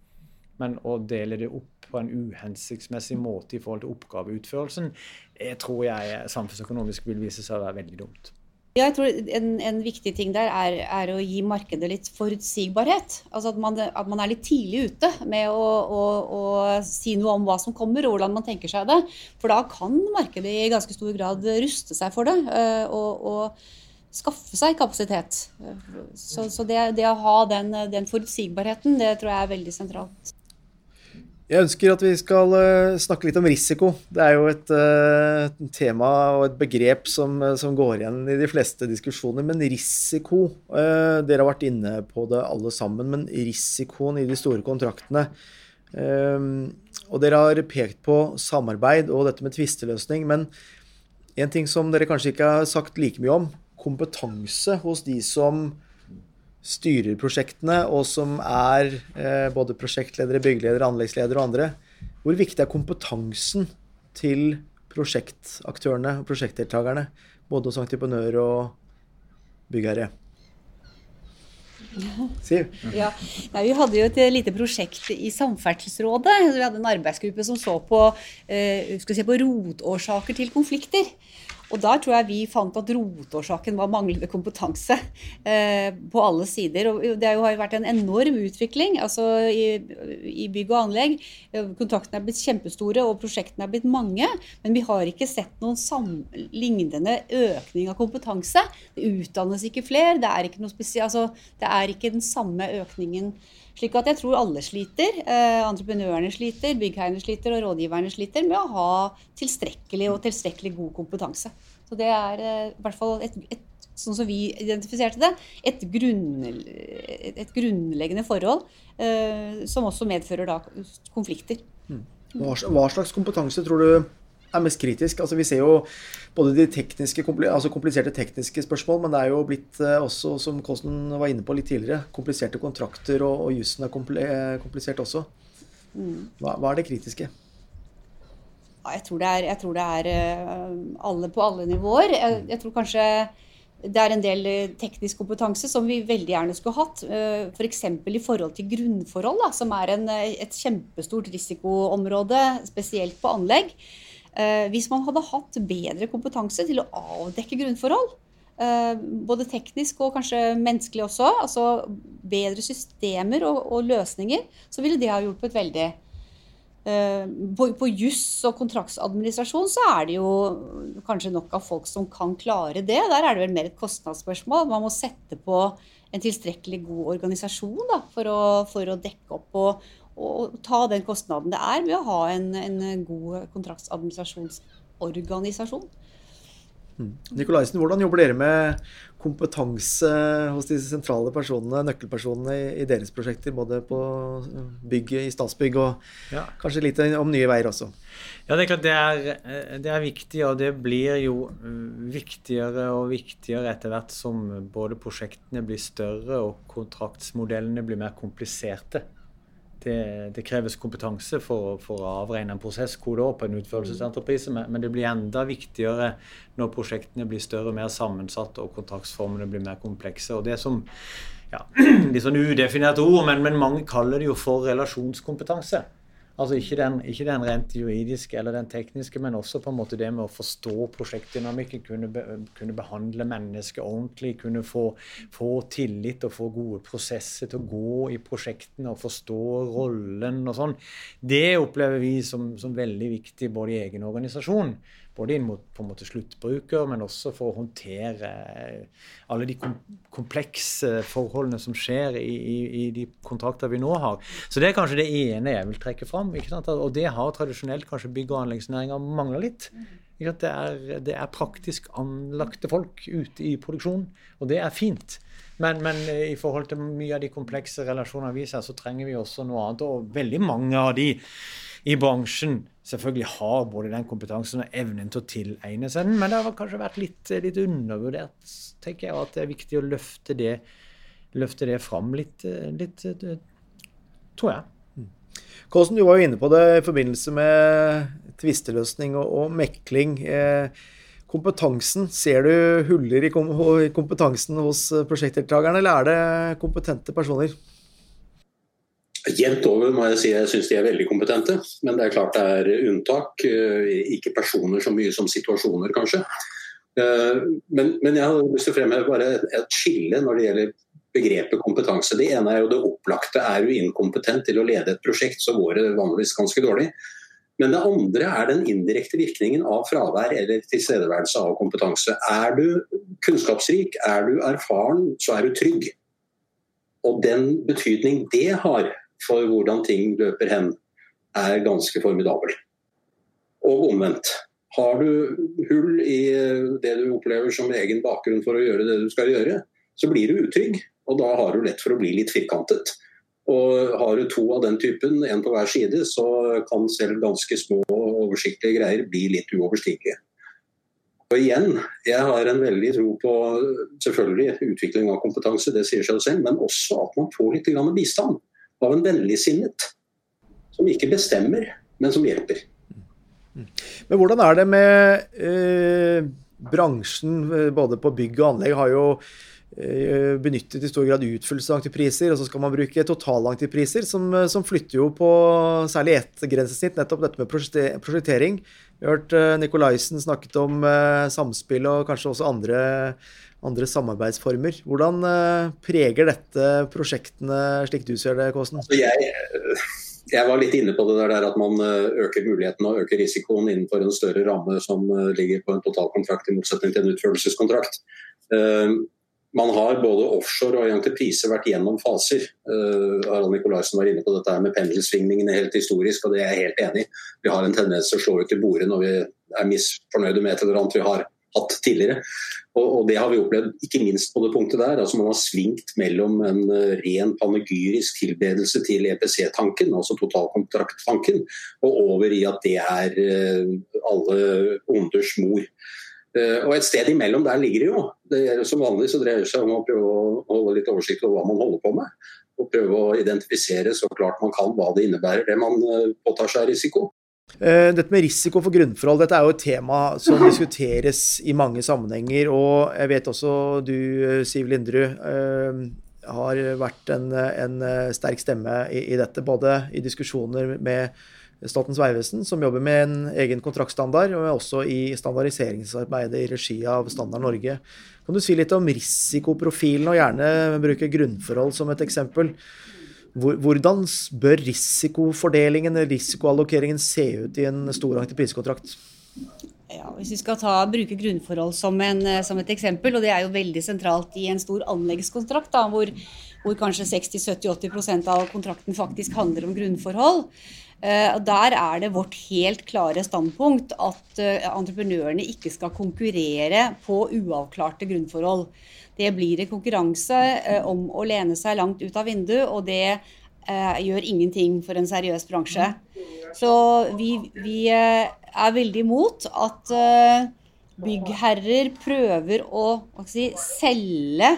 Men å dele det opp på en uhensiktsmessig måte i forhold til oppgaveutførelsen, jeg tror jeg samfunnsøkonomisk vil vise seg å være veldig dumt. Ja, jeg tror en, en viktig ting der er, er, å gi markedet litt forutsigbarhet. Altså at man, at man er litt tidlig ute med å, å, å, si noe om hva som kommer og hvordan man tenker seg det. For da kan markedet i ganske stor grad ruste seg for det eh, og, og skaffe seg kapasitet. Så, så det, det, å ha den, den forutsigbarheten, det tror jeg er veldig sentralt. Jeg ønsker at vi skal uh, snakke litt om risiko. Det er jo et uh, tema og et begrep som, uh, som, går igjen i de fleste diskusjoner. Men risiko Dere har vært inne på det alle sammen, men risikoen i de store kontraktene Og dere har pekt på samarbeid og dette med tvisteløsning. Men en ting som dere kanskje ikke har sagt like mye om, kompetanse hos de som styrer prosjektene, og som er eh, både prosjektledere, byggeledere, anleggsledere og andre. Hvor viktig er kompetansen til prosjektaktørene og prosjektdeltakerne, både hos entreprenører og byggherre? Siv? Ja. Nei, vi hadde jo et lite prosjekt i Samferdselsrådet. Vi hadde en arbeidsgruppe som så på, eh, si på rotårsaker til konflikter. Og der tror jeg vi fant at rotårsaken var manglende kompetanse eh, på alle sider. Og det har jo vært en enorm utvikling altså i, bygg og anlegg. Kontraktene er blitt kjempestore, og prosjektene er blitt mange. Men vi har ikke sett noen lignende økning av kompetanse. Det utdannes ikke flere. Det er ikke, altså, det er ikke den samme økningen slik at jeg tror alle sliter. Eh, entreprenørene sliter, byggherrene sliter og rådgiverne sliter med å ha tilstrekkelig og tilstrekkelig god kompetanse. Så det er eh, i hvert fall et, et sånn som vi identifiserte det, et, grunn, et grunnleggende forhold eh, som også medfører da konflikter. Hmm. Hva, hva slags kompetanse tror du er mest kritisk. Altså, vi ser jo både de tekniske, altså kompliserte tekniske spørsmål, men det er jo blitt eh, også, som Kåsen var inne på litt tidligere, kompliserte kontrakter, og, og jussen er komplisert også. Mm. Hva, hva, er det kritiske? Jeg tror det er, jeg tror det er eh, alle på alle nivåer. Jeg, jeg, tror kanskje det er en del eh, teknisk kompetanse som vi veldig gjerne skulle hatt. F.eks. For i forhold til grunnforhold, da, som er en, et kjempestort risikoområde, spesielt på anlegg. Eh, hvis man hadde hatt bedre kompetanse til å avdekke grunnforhold, eh, både teknisk og kanskje menneskelig også, altså bedre systemer og, og løsninger, så ville det ha hjulpet veldig. Eh, på, på juss og kontraktsadministrasjon så er det jo kanskje nok av folk som kan klare det. Der er det vel mer et kostnadsspørsmål. Man må sette på en tilstrekkelig god organisasjon da, for, å, for å dekke opp og, og ta den kostnaden det er med å ha en, en god kontraktsadministrasjonsorganisasjon. Mm. Nikolaisen, hvordan jobber dere med kompetanse hos disse sentrale personene, nøkkelpersonene i, i deres prosjekter, både på bygget i Statsbygg og ja. kanskje litt om Nye Veier også? Ja, det er klart det er, det er, viktig, og det blir jo viktigere og viktigere etter hvert som både prosjektene blir større og kontraktsmodellene blir mer kompliserte det, det, kreves kompetanse for, for, å avregne en prosesskode på en utførelsesentreprise, men, men det blir enda viktigere når prosjektene blir større og mer sammensatte og kontraktsformene blir mer komplekse. og det som ja, Litt sånn udefinert ord, men, men mange kaller det jo for relasjonskompetanse. Altså ikke den, ikke den, rent juridiske eller den tekniske, men også på en måte det med å forstå prosjektdynamikken. Kunne, be, kunne behandle mennesker ordentlig, kunne få, få, tillit og få gode prosesser til å gå i prosjektene og forstå rollen og sånn. Det opplever vi som, som veldig viktig både i egen organisasjon både inn mot på en måte sluttbruker, men også for å håndtere eh, alle de komplekse forholdene som skjer i, i, i de kontrakter vi nå har. Så det er kanskje det ene jeg vil trekke fram. Og det har tradisjonelt kanskje bygg- og anleggsnæringa mangla litt. Det er, det er, praktisk anlagte folk ute i produksjonen, og det er fint. Men, men, i forhold til mye av de komplekse relasjonene vi ser, så trenger vi også noe annet. Og veldig mange av de i bransjen selvfølgelig har både den kompetansen og evnen til å tilegne seg den, men det har kanskje vært litt, litt undervurdert, tenker jeg, at det er viktig å løfte det, løfte det fram litt, litt, tror jeg. Kåsen, du var jo inne på det i forbindelse med tvisteløsning og, og mekling. Eh, kompetansen, ser du huller i kompetansen hos prosjektdeltakerne, eller er det kompetente personer? Jevnt over må jeg si jeg syns de er veldig kompetente, men det er klart det er unntak. Eh, ikke personer så mye som situasjoner, kanskje. Men, men jeg har lyst til å fremheve bare et skille når det gjelder begrepet kompetanse. Det ene er jo det opplagte. Er du inkompetent til å lede et prosjekt, så går det vanligvis ganske dårlig. Men det andre er den indirekte virkningen av fravær eller tilstedeværelse av kompetanse. Er du kunnskapsrik, er du erfaren, så er du trygg. Og den betydning det har for hvordan ting løper hen, er ganske formidabel. Og omvendt. Har du hull i det du opplever som egen bakgrunn for å gjøre det du skal gjøre, så blir du utrygg. Og da har du lett for å bli litt firkantet. Og Har du to av den typen, en på hver side, så kan selv ganske små og oversiktlige greier bli litt uoverstigelige. Og igjen, Jeg har en veldig tro på selvfølgelig utvikling av kompetanse, det sier seg selv, men også at man får litt bistand av en vennligsinnet. Som ikke bestemmer, men som hjelper. Men hvordan er det med eh, bransjen, både på bygg og anlegg, har jo Eh, benyttet i stor grad utfyllelse av antipriser, og så skal man bruke totalentrepriser, som, eh, som flytter jo på særlig ett grensesnitt, nettopp dette med prosjektering. Vi har hørt uh, Nikolaisen snakket om samspill og kanskje også andre, andre samarbeidsformer. Hvordan preger dette prosjektene, slik du ser det, Kåsen? Altså jeg, jeg, var litt inne på det der at man øker muligheten og øker risikoen innenfor en større ramme som ligger på en totalkontrakt, i motsetning til en utførelseskontrakt. Man har både offshore og i vært gjennom faser. Uh, Harald Nikolaisen var inne på dette med pendelsvingningene helt historisk, og det er jeg helt enig i. Vi har en tendens til å slå ut i bordet når vi er misfornøyde med et eller annet vi har hatt tidligere. Og, og, Det har vi opplevd ikke minst på det punktet der. altså Man har svingt mellom en uh, ren panegyrisk tilbedelse til EPC-tanken, altså totalkontrakttanken, og over i at det er uh, alle onders mor. Eh, og et sted imellom der ligger det jo. Det er, som vanlig så dreier det seg om å prøve å holde litt oversikt over hva man holder på med. Og prøve å identifisere så klart man kan hva det innebærer, det man eh, påtar seg risiko. Eh, dette med risiko for grunnforhold dette er jo et tema som diskuteres i mange sammenhenger. Og jeg vet også du, Siv Linderud, har vært en, en sterk stemme i, i dette. Både i diskusjoner med Statens vegvesen, som jobber med en egen kontraktstandard, og også i standardiseringsarbeidet i regi av Standard Norge. Kan du si litt om risikoprofilen, og gjerne bruke grunnforhold som et eksempel? Hvordan bør risikofordelingen risikoallokeringen se ut i en stor entreprisekontrakt? Ja, hvis vi skal ta, bruke grunnforhold som, en, som, et eksempel, og det er jo veldig sentralt i en stor anleggskontrakt, da, hvor, hvor kanskje 60-70-80 av kontrakten faktisk handler om grunnforhold, Eh, der er det vårt helt klare standpunkt at eh, entreprenørene ikke skal konkurrere på uavklarte grunnforhold. Det blir en konkurranse eh, om å lene seg langt ut av vinduet, og det gjør ingenting for en seriøs bransje. Så vi, vi er veldig imot at byggherrer prøver å si, selge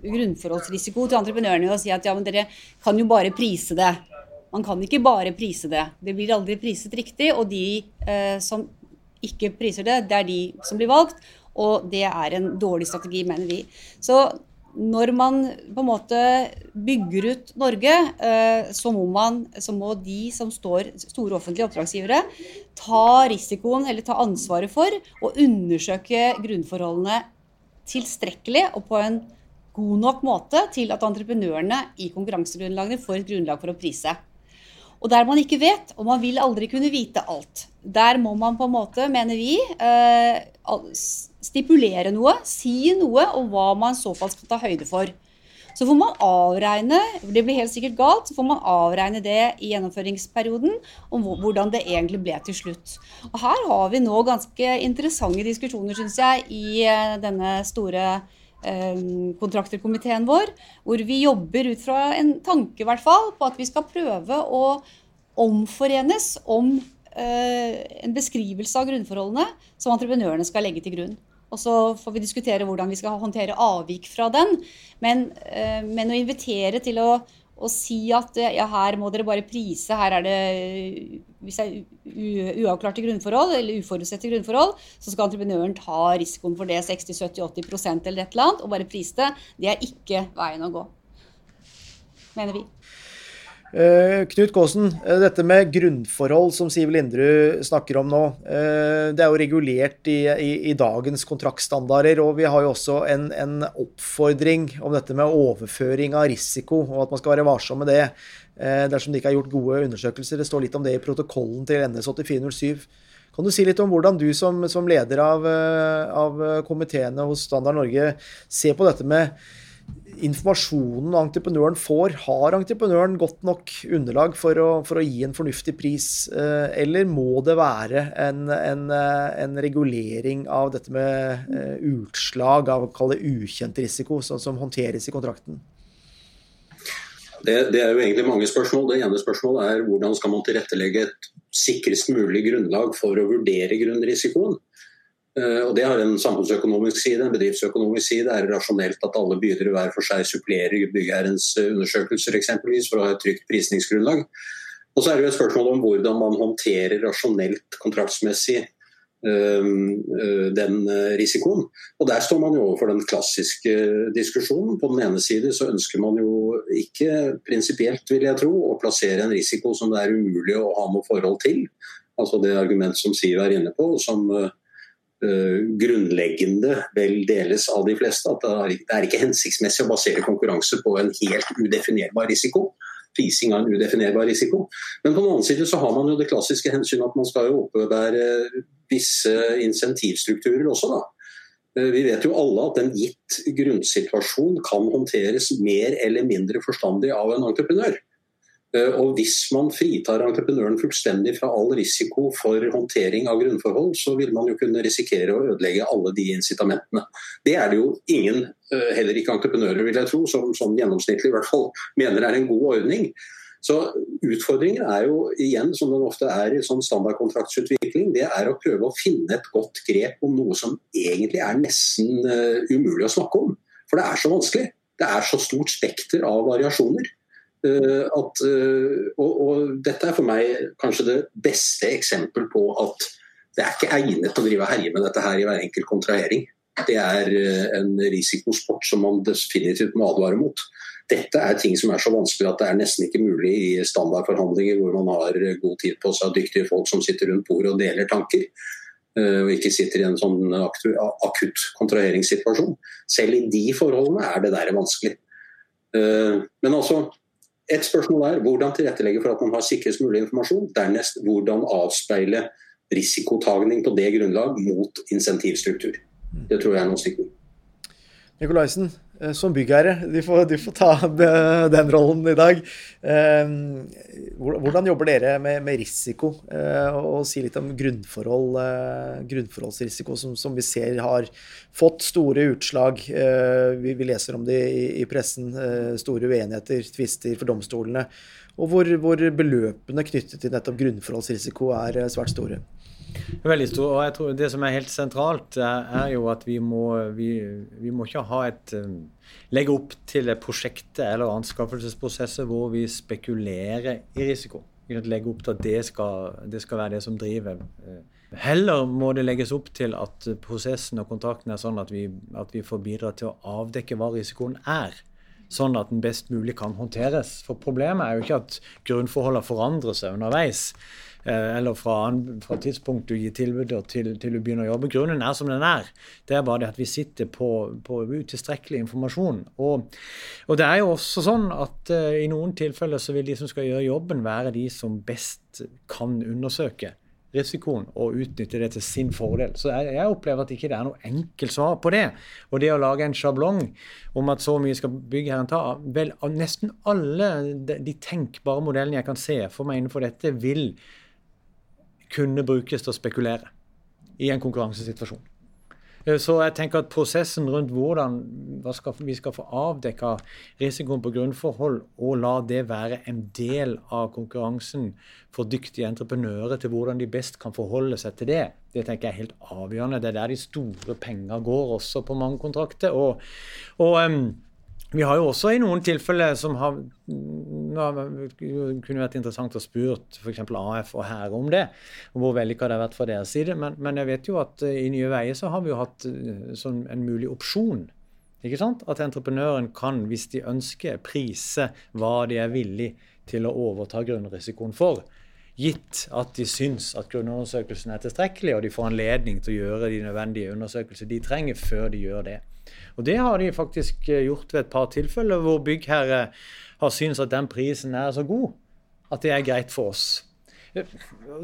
grunnforholdsrisiko til entreprenørene og si at ja, men dere kan jo bare prise det. Man kan ikke bare prise det. Det blir aldri priset riktig, og de eh, som ikke priser det, det er de som blir valgt. Og det er en dårlig strategi, mener vi. Så når man på en måte bygger ut Norge, eh, så må, man, så må de som står store offentlige oppdragsgivere, ta risikoen eller ta ansvaret for å undersøke grunnforholdene tilstrekkelig og på en god nok måte til at entreprenørene i konkurransegrunnlagene får et grunnlag for å prise. Og der man ikke vet, og man vil aldri kunne vite alt, der må man på en måte, mener vi, eh, stipulere noe, si noe om hva man i så fall skal ta høyde for. Så får man avregne, det blir helt sikkert galt, så får man avregne det i gjennomføringsperioden om hvordan det egentlig ble til slutt. Og her har vi nå ganske interessante diskusjoner, syns jeg, i eh, denne store kontrakterkomiteen vår, hvor vi jobber ut fra en tanke hvert fall, på at vi skal prøve å omforenes om eh, en beskrivelse av grunnforholdene som entreprenørene skal legge til grunn. Og så får vi diskutere hvordan vi skal håndtere avvik fra den. Men, eh, men å invitere til å å si at ja, her må dere bare prise, her er det hvis det er uavklarte grunnforhold eller uforutsette grunnforhold, så skal entreprenøren ta risikoen for det 60-70-80 eller et eller annet og bare prise det. Det er ikke veien å gå, mener vi. Uh, Knut Kaasen, uh, dette med grunnforhold som Siv Linderud snakker om nå, uh, det er jo regulert i, i, i, dagens kontraktstandarder. Og vi har jo også en, en, oppfordring om dette med overføring av risiko, og at man skal være varsom med det dersom det ikke er gjort gode undersøkelser. Det står litt om det i protokollen til NS 8407. Kan du si litt om hvordan du som, som leder av, av komiteene hos Standard Norge ser på dette med informasjonen entreprenøren får, har entreprenøren godt nok underlag for å, for å gi en fornuftig pris, eh, eller må det være en, en, eh, en regulering av dette med eh, utslag av kall ukjent risiko, sånn som håndteres i kontrakten? Det, det, er jo egentlig mange spørsmål. Det ene spørsmålet er hvordan skal man tilrettelegge et sikrest mulig grunnlag for å vurdere grunnrisikoen. Eh, og Det har en samfunnsøkonomisk side, en bedriftsøkonomisk side. Er det rasjonelt at alle bydere hver for seg supplerer byggherrens eh, undersøkelser eksempelvis, for å ha et trygt prisningsgrunnlag? Og så er det jo et spørsmål om hvordan man håndterer rasjonelt kontraktsmessig eh, den risikoen. Og Der står man jo overfor den klassiske diskusjonen. På den ene side så ønsker man jo ikke prinsipielt, vil jeg tro, å plassere en risiko som det er umulig å ha noe forhold til. Altså det argument som Siv er inne på, som grunnleggende vel deles av de fleste. At det er ikke hensiktsmessig å basere konkurranse på en helt udefinerbar risiko. Prising av en udefinerbar risiko. Men på den annen side så har man jo det klassiske hensynet at man skal jo oppebære visse insentivstrukturer også. da. Eh, vi vet jo alle at en gitt grunnsituasjon kan håndteres mer eller mindre forstandig av en entreprenør. Eh, og Hvis man fritar entreprenøren fullstendig fra all risiko for håndtering av grunnforhold, så vil man jo kunne risikere å ødelegge alle de incitamentene. Det er det jo ingen, eh, heller ikke entreprenører, vil jeg tro, som, som gjennomsnittlig i hvert fall mener er en god ordning. Så Utfordringen er jo igjen, som den ofte er i sånn standardkontraktsutvikling, det er å prøve å finne et godt grep om noe som egentlig er nesten uh, umulig å snakke om. For det er så vanskelig. Det er så stort spekter av variasjoner. Eh, at, eh, og, og, dette er for meg kanskje det beste eksempel på at det er ikke egnet å drive og herje med dette her i hver enkelt kontrahering. Det er eh, en risikosport som man definitivt må advare mot. Dette er ting som er så vanskelig at det er nesten ikke mulig i standardforhandlinger hvor man har god tid på seg, dyktige folk som sitter rundt bordet og deler tanker. Og ikke sitter i en sånn akutt kontraheringssituasjon. Selv i de forholdene er det der vanskelig. Men altså, et spørsmål er hvordan tilrettelegge for at man har sikrest mulig informasjon. Dernest hvordan avspeile risikotagning på det grunnlag mot insentivstruktur. Det tror jeg er noen stikkord. Nikolaisen, Eh, som byggherre. Du får, du får, ta den rollen i dag. Eh, hvordan jobber dere med, med risiko? Eh, og si litt om grunnforhold, grunnforholdsrisiko, som, som, vi ser har fått store utslag. Vi, vi leser om det i, i, pressen. Store uenigheter, tvister for domstolene. Og hvor, hvor beløpene knyttet til nettopp grunnforholdsrisiko er svært store. Veldig stor. Og jeg tror det som er helt sentralt, er, er jo at vi må, vi, vi må ikke ha et um, Legge opp til prosjektet eller anskaffelsesprosesser hvor vi spekulerer i risiko. Legge opp til at det skal, det skal være det som driver. Eh, heller må det legges opp til at prosessen og kontrakten er sånn at vi, at vi får bidra til å avdekke hva risikoen er sånn at den best mulig kan håndteres. For problemet er jo ikke at grunnforholdene forandrer seg underveis. Eh, eller fra, fra tidspunkt du gir tilbudet til, til, du begynner å jobbe. Grunnen er som den er. Det er bare det at vi sitter på, på utilstrekkelig informasjon. Og, og, det er jo også sånn at uh, i noen tilfeller så vil de som skal gjøre jobben, være de som best kan undersøke risikoen og utnytte det til sin fordel. Så jeg, jeg opplever at ikke det er noe enkelt svar på det. Og det å lage en sjablong om at så mye skal byggherren ta Vel, nesten alle de, de tenkbare modellene jeg kan se for meg innenfor dette, vil kunne brukes til å spekulere i en konkurransesituasjon. Eh, så jeg tenker at prosessen rundt hvordan skal, vi skal få avdekka risikoen på grunnforhold, og la det være en del av konkurransen for dyktige entreprenører til hvordan de best kan forholde seg til det, det tenker jeg er helt avgjørende. Det er der de store penger går også på mange kontrakter. Og, og um, vi har jo også i noen tilfeller som har kunne vært interessant å spurt f.eks. AF og Hære om det, om hvor vellykka det har vært fra deres side. Men, men, jeg vet jo at eh, i Nye Veier så har vi jo hatt eh, sånn en mulig opsjon. Ikke sant? At entreprenøren kan, hvis de ønsker, prise hva de er villig til å overta grunnrisikoen for. Gitt at de syns at grunnundersøkelsen er tilstrekkelig, og de får anledning til å gjøre de nødvendige undersøkelser de trenger før de gjør det. Og det har de faktisk eh, gjort ved et par tilfeller hvor byggherre har syntes at den prisen er så god at det er greit for oss.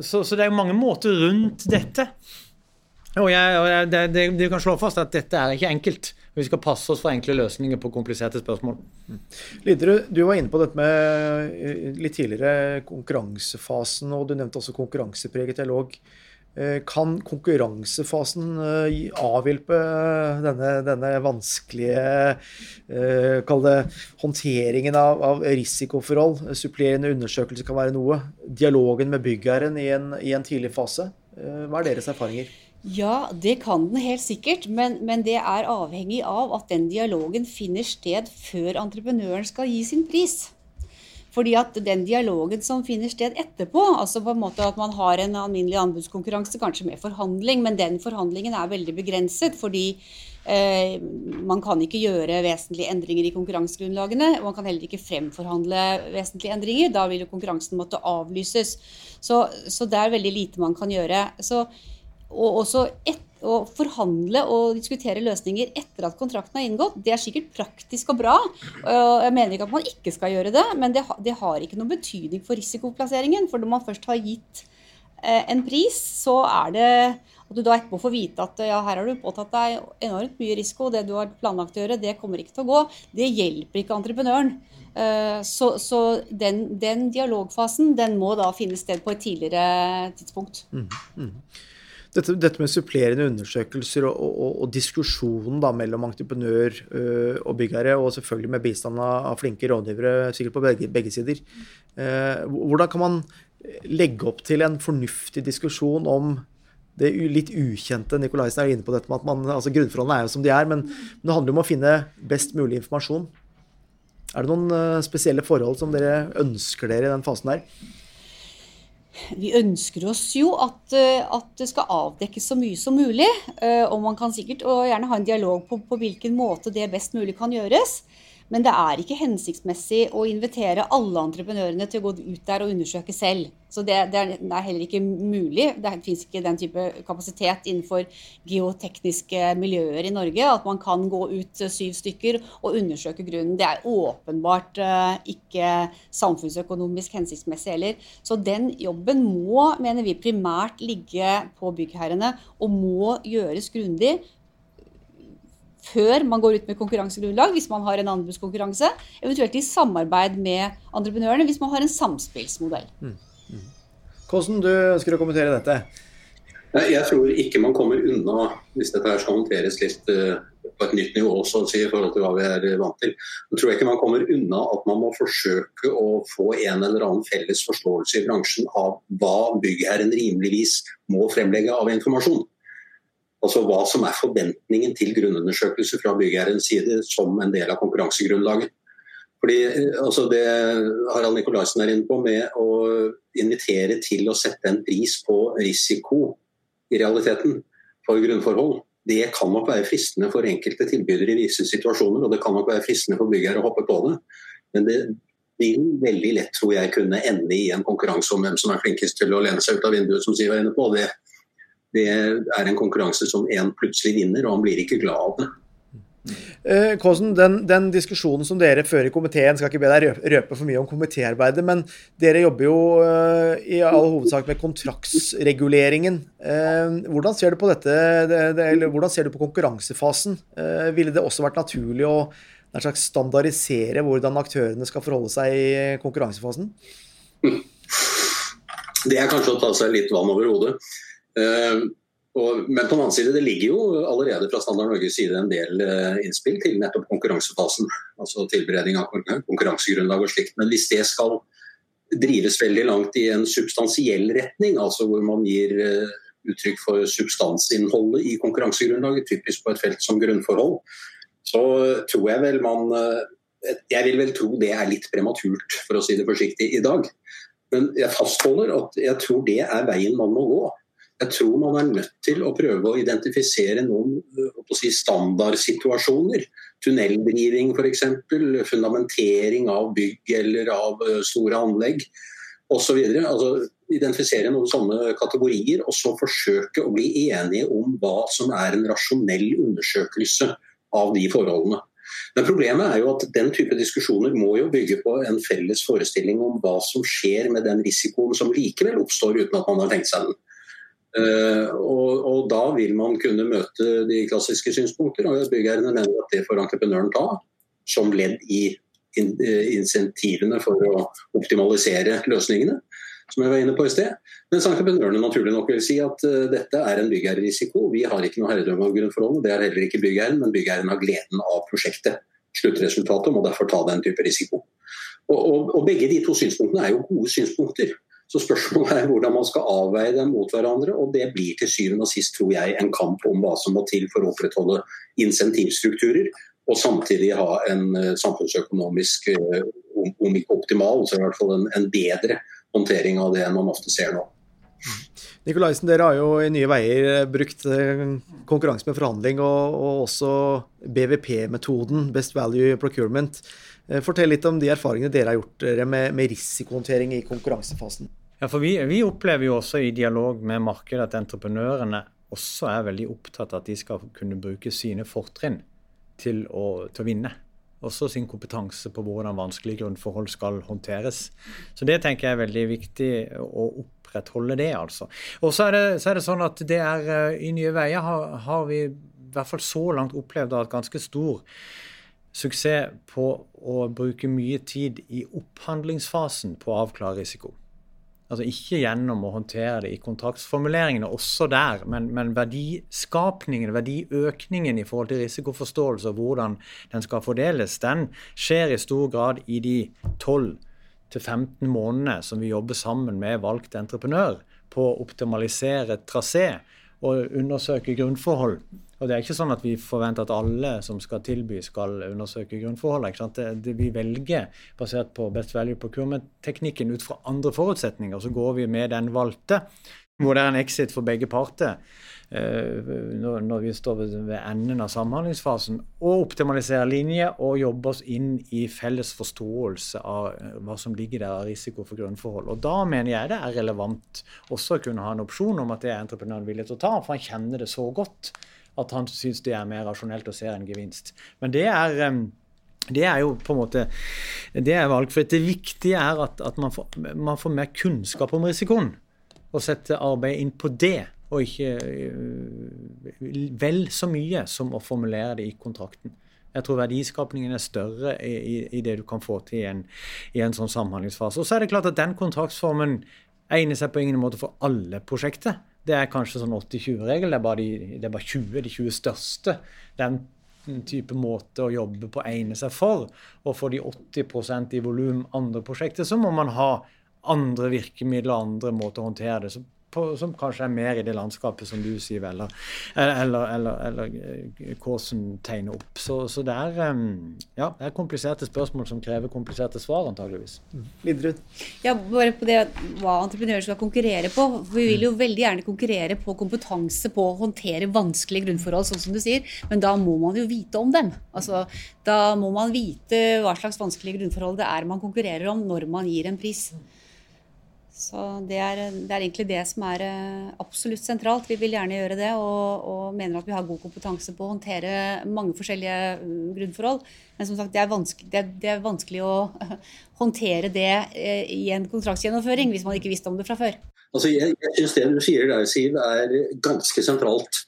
Så, så det er mange måter rundt dette. Og jeg, og jeg, det, det, det, kan slå fast at dette er ikke enkelt. Vi skal passe oss for enkle løsninger på kompliserte spørsmål. Liderud, du var inne på dette med eh, litt tidligere konkurransefasen, og du nevnte også konkurransepreget dialog. Eh, kan konkurransefasen eh, avhjelpe denne, denne vanskelige det, håndteringen av, av, risikoforhold? Supplerende undersøkelser kan være noe. Dialogen med byggherren i i en tidlig fase. Hva er deres erfaringer? Ja, det kan den helt sikkert, men, men, det er avhengig av at den dialogen finner sted før entreprenøren skal gi sin pris. Fordi at den dialogen som finner sted etterpå, altså på en måte at man har en alminnelig anbudskonkurranse, kanskje med forhandling, men den forhandlingen er veldig begrenset. fordi eh, man kan ikke gjøre vesentlige endringer i konkurransegrunnlagene. og Man kan heller ikke fremforhandle vesentlige endringer. Da vil jo konkurransen måtte avlyses. Så, så det er veldig lite man kan gjøre. Så og også et, å forhandle og diskutere løsninger etter at kontrakten er inngått, det er sikkert praktisk og bra. Jeg mener ikke at man ikke skal gjøre det, men det, det har ikke noen betydning for risikoplasseringen. For når man først har gitt eh, en pris, så er det at du da etterpå får vite at ja, her har du påtatt deg enormt mye risiko, det du har planlagt å gjøre, det kommer ikke til å gå. Det hjelper ikke entreprenøren. Eh, så, så den, den, dialogfasen den må da finne sted på et tidligere tidspunkt. Mm, mm dette, dette, med supplerende undersøkelser og, og, og diskusjonen mellom entreprenør uh, og byggherre, og selvfølgelig med bistand av flinke rådgivere, sikkert på begge, begge sider. uh, hvordan kan man legge opp til en fornuftig diskusjon om det litt ukjente Nikolaisen er inne på dette med at man, altså Grunnforholdene er jo som de er, men, det handler om å finne best mulig informasjon. Er det noen spesielle forhold som dere ønsker dere i den fasen der? Vi ønsker oss jo at, eh, at, det skal avdekkes så mye som mulig. Eh, og man kan sikkert gjerne ha en dialog på, på hvilken måte det best mulig kan gjøres. Men det er ikke hensiktsmessig å invitere alle entreprenørene til å gå ut der og undersøke selv. Så det, det, er, det er, heller ikke mulig. Det fins ikke den type kapasitet innenfor geotekniske miljøer i Norge at man kan gå ut syv stykker og undersøke grunnen. Det er åpenbart uh, ikke samfunnsøkonomisk hensiktsmessig heller. Så den jobben må, mener vi, primært ligge på byggherrene og må gjøres grundig før man går ut med konkurransegrunnlag, hvis man har en anbudskonkurranse. Eventuelt i samarbeid med entreprenørene, hvis man har en samspillsmodell. Mm. Mm. Hvordan du ønsker å kommentere dette? Jeg tror ikke man kommer unna, hvis dette her skal håndteres litt uh, på et nytt nivå så å si, i forhold til hva vi er vant til. Jeg tror ikke man kommer unna at man må forsøke å få en eller annen felles forståelse i bransjen av hva byggherren rimeligvis må fremlegge av informasjon. Altså hva som er forventningen til grunnundersøkelse fra byggherrens side som en del av konkurransegrunnlaget. Fordi altså Det Harald Nikolaisen er inne på med å invitere til å sette en pris på risiko i realiteten for grunnforhold, det kan nok være fristende for enkelte tilbydere i visse situasjoner, og det kan nok være fristende for byggherre å hoppe på det. Men det vil veldig lett tror jeg, kunne ende i en konkurranse om hvem som er flinkest til å lene seg ut av vinduet, som Siv er inne på. Det det er en konkurranse som en plutselig vinner, og han blir ikke glad av det. Eh, Kåsen, den, den, diskusjonen som dere fører i komiteen, skal ikke be deg røpe for mye om komitéarbeidet, men dere jobber jo uh, i all hovedsak med kontraktsreguleringen. Uh, hvordan ser du på dette, det, det, eller hvordan ser du på konkurransefasen? Ville det også vært naturlig å slags standardisere hvordan aktørene skal forholde seg i konkurransefasen? Det er kanskje å ta seg litt vann over hodet. Eh, men på den annen side, det ligger jo allerede fra Standard Norges side en del uh, innspill til nettopp konkurransefasen. Altså tilberedning av konkurransegrunnlag og slikt. Men hvis det skal drives veldig langt i en substansiell retning, altså hvor man gir uh, uttrykk for substansinnholdet i konkurransegrunnlaget, typisk på et felt som grunnforhold, så tror jeg vel man Jeg vil vel tro det er litt prematurt, for å si det forsiktig, i dag. Men jeg fastholder at jeg tror det er veien man må gå. Jeg tror man er nødt til å prøve å identifisere noen si, standardsituasjoner Tunneldriving f.eks. Fundamentering av bygg eller av eh, store anlegg osv. Altså, identifisere noen sånne kategorier og så forsøke å bli enige om hva som er en rasjonell undersøkelse av de forholdene. Men problemet er jo at den type diskusjoner må jo bygge på en felles forestilling om hva som skjer med den risikoen som likevel oppstår uten at man har tenkt seg den. Uh, og, og, da vil man kunne møte de klassiske synspunkter, og byggherrene mener at det får entreprenøren ta som ledd i in, uh, insentivene for å optimalisere løsningene som jeg var inne på i sted. Mens entreprenørene naturlig nok vil si at uh, dette er en byggherrerisiko. Vi har ikke noe herredømme over grunnforholdene, det har heller ikke byggherren, men byggherren har gleden av prosjektet. Sluttresultatet må derfor ta den type risiko. Og, og, og Begge de to synspunktene er jo gode synspunkter. Så spørsmålet er hvordan man skal avveie dem mot hverandre. og Det blir til syvende og sist tror jeg, en kamp om hva som må til for å opprettholde insentivstrukturer, og samtidig ha en uh, samfunnsøkonomisk, uh, om ikke optimal, så i hvert fall en, en bedre håndtering av det enn man ofte ser nå. Nikolaisen, dere har jo i Nye Veier brukt eh, konkurranse med forhandling og, og også BVP-metoden, Best Value Procurement. Eh, fortell litt om de erfaringene dere har gjort dere med, med risikohåndtering i konkurransefasen. Ja, for vi, vi, opplever jo også i dialog med markedet at entreprenørene også er veldig opptatt av at de skal kunne bruke sine fortrinn til til å vinne også sin kompetanse på hvordan vanskelige grunnforhold skal håndteres. Så det tenker jeg er veldig viktig å opprettholde det, altså. Og så er er det sånn at det er eh, i Nye Veier har, har vi i hvert fall så langt opplevd at ganske stor suksess på å bruke mye tid i opphandlingsfasen på å avklare risiko. Altså ikke gjennom å håndtere det i kontraktsformuleringene, også der, men, men verdiskapningen, verdiøkningen i forhold til risikoforståelse og hvordan den skal fordeles, den skjer i stor grad i de 12-15 månedene som vi jobber sammen med valgt entreprenør på å optimalisere trasé og undersøke grunnforhold. Og det er ikke sånn at vi forventer at alle som skal tilby, skal undersøke grunnforholdene. Vi velger basert på best value procurement-teknikken ut fra andre forutsetninger. Så går vi med den valgte, hvor det er en exit for begge parter. Eh, når vi står ved enden av samhandlingsfasen, og optimaliserer linje og jobber oss inn i felles forståelse av eh, hva som ligger der av risiko for grunnforhold. Og Da mener jeg det er relevant også å kunne ha en opsjon om at det er entreprenøren villig til å ta, for han kjenner det så godt at han syns det er mer rasjonelt å se en gevinst. Men det er, det er jo på en måte det er valgfritt. Det viktige er at, at man, får, man, får, mer kunnskap om risikoen, og setter arbeidet inn på det. Og ikke øh, vel så mye som å formulere det i kontrakten. Jeg tror verdiskapningen er større i, i, i det du kan få til i en, i en sånn samhandlingsfase. Og så er det klart at den kontraktsformen egner seg på ingen måte for alle prosjekter. Det er kanskje sånn 80-20-regel. Det, de, det, er bare 20, de 20 største. Den type måte å jobbe på egner seg for. Og for de 80% i volum andre prosjekter, så må man ha andre virkemidler, andre måter å håndtere det. Så på, som kanskje er mer i det landskapet som du sier, eller, eller, eller, eller eh, Kåsen tegner opp. Så, så det, er, ja, det er kompliserte spørsmål som krever kompliserte svar, antageligvis. Mm. Lindrud? Ja, bare på det hva entreprenører skal konkurrere på. For vi vil jo veldig gjerne konkurrere på kompetanse på å håndtere vanskelige grunnforhold, sånn som du sier. Men da må man jo vite om dem. Altså, da må man vite hva slags vanskelige grunnforhold det er man konkurrerer om når man gir en pris. Så det er, det er, egentlig det som er eh, absolutt sentralt. Vi vil gjerne gjøre det, og, og, mener at vi har god kompetanse på å håndtere mange forskjellige mm, grunnforhold. Men som sagt, det er vanskelig, det er, det er vanskelig å håndtere det eh, i en kontraktsgjennomføring hvis man ikke visste om det fra før. Altså, jeg jeg syns det du sier der, Siv, er ganske sentralt.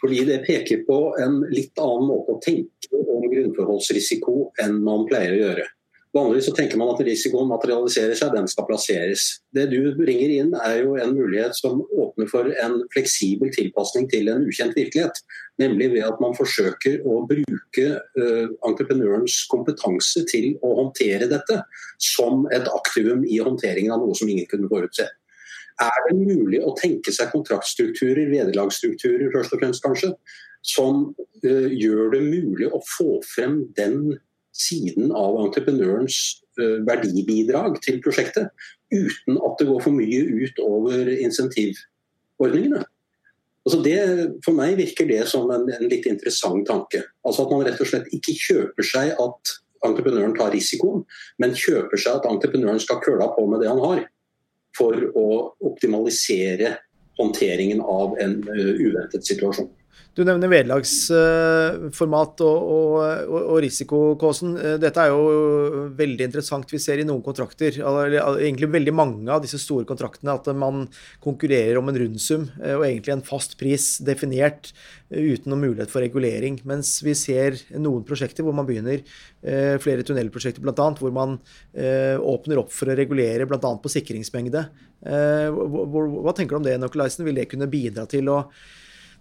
Fordi det peker på en litt annen måte å tenke om grunnforholdsrisiko enn man pleier å gjøre. Vanligvis så tenker man at risikoen materialiserer seg, den skal plasseres. Det du bringer inn er jo en mulighet som åpner for en fleksibel tilpasning til en ukjent virkelighet. Nemlig ved at man forsøker å bruke uh, entreprenørens kompetanse til å håndtere dette som et aktivum i håndteringen av noe som ingen kunne forutse. Er det mulig å tenke seg kontraktstrukturer, vederlagsstrukturer først og fremst kanskje, som uh, gjør det mulig å få frem den siden av entreprenørens eh, verdibidrag til prosjektet, uten at det går for mye ut over insentivordningene. Altså det, for meg virker det som en, en, litt interessant tanke. Altså At man rett og slett ikke kjøper seg at entreprenøren tar risikoen, men kjøper seg at entreprenøren skal køla på med det han har, for å optimalisere håndteringen av en uh, uventet situasjon. Du nevner vederlagsformat og, og, og, og risikokåsen. Dette er jo veldig interessant. Vi ser i noen kontrakter, egentlig veldig mange av disse store kontraktene, at man konkurrerer om en rundsum og egentlig en fast pris definert uten noen mulighet for regulering. Mens vi ser noen prosjekter hvor man begynner, flere tunnelprosjekter bl.a., hvor man åpner opp for å regulere bl.a. på sikringsmengde. Hva tenker du om det, Nokolaisen? Vil det kunne bidra til å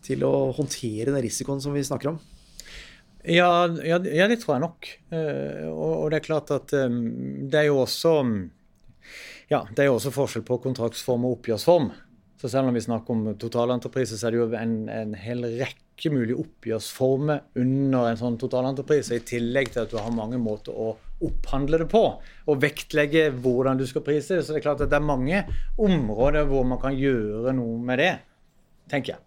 til å håndtere den risikoen som vi snakker om? Ja, ja, ja det tror jeg nok. Uh, og, og, det er klart at um, det er jo også ja, det er jo også forskjell på kontraktsform og oppgjørsform. Så selv om vi snakker om totalentreprise, så er det jo en, en hel rekke mulige oppgjørsformer under en sånn totalentreprise, i tillegg til at du har mange måter å opphandle det på. Og vektlegge hvordan du skal prise det. Så det er klart at det er mange områder hvor man kan gjøre noe med det, tenker jeg.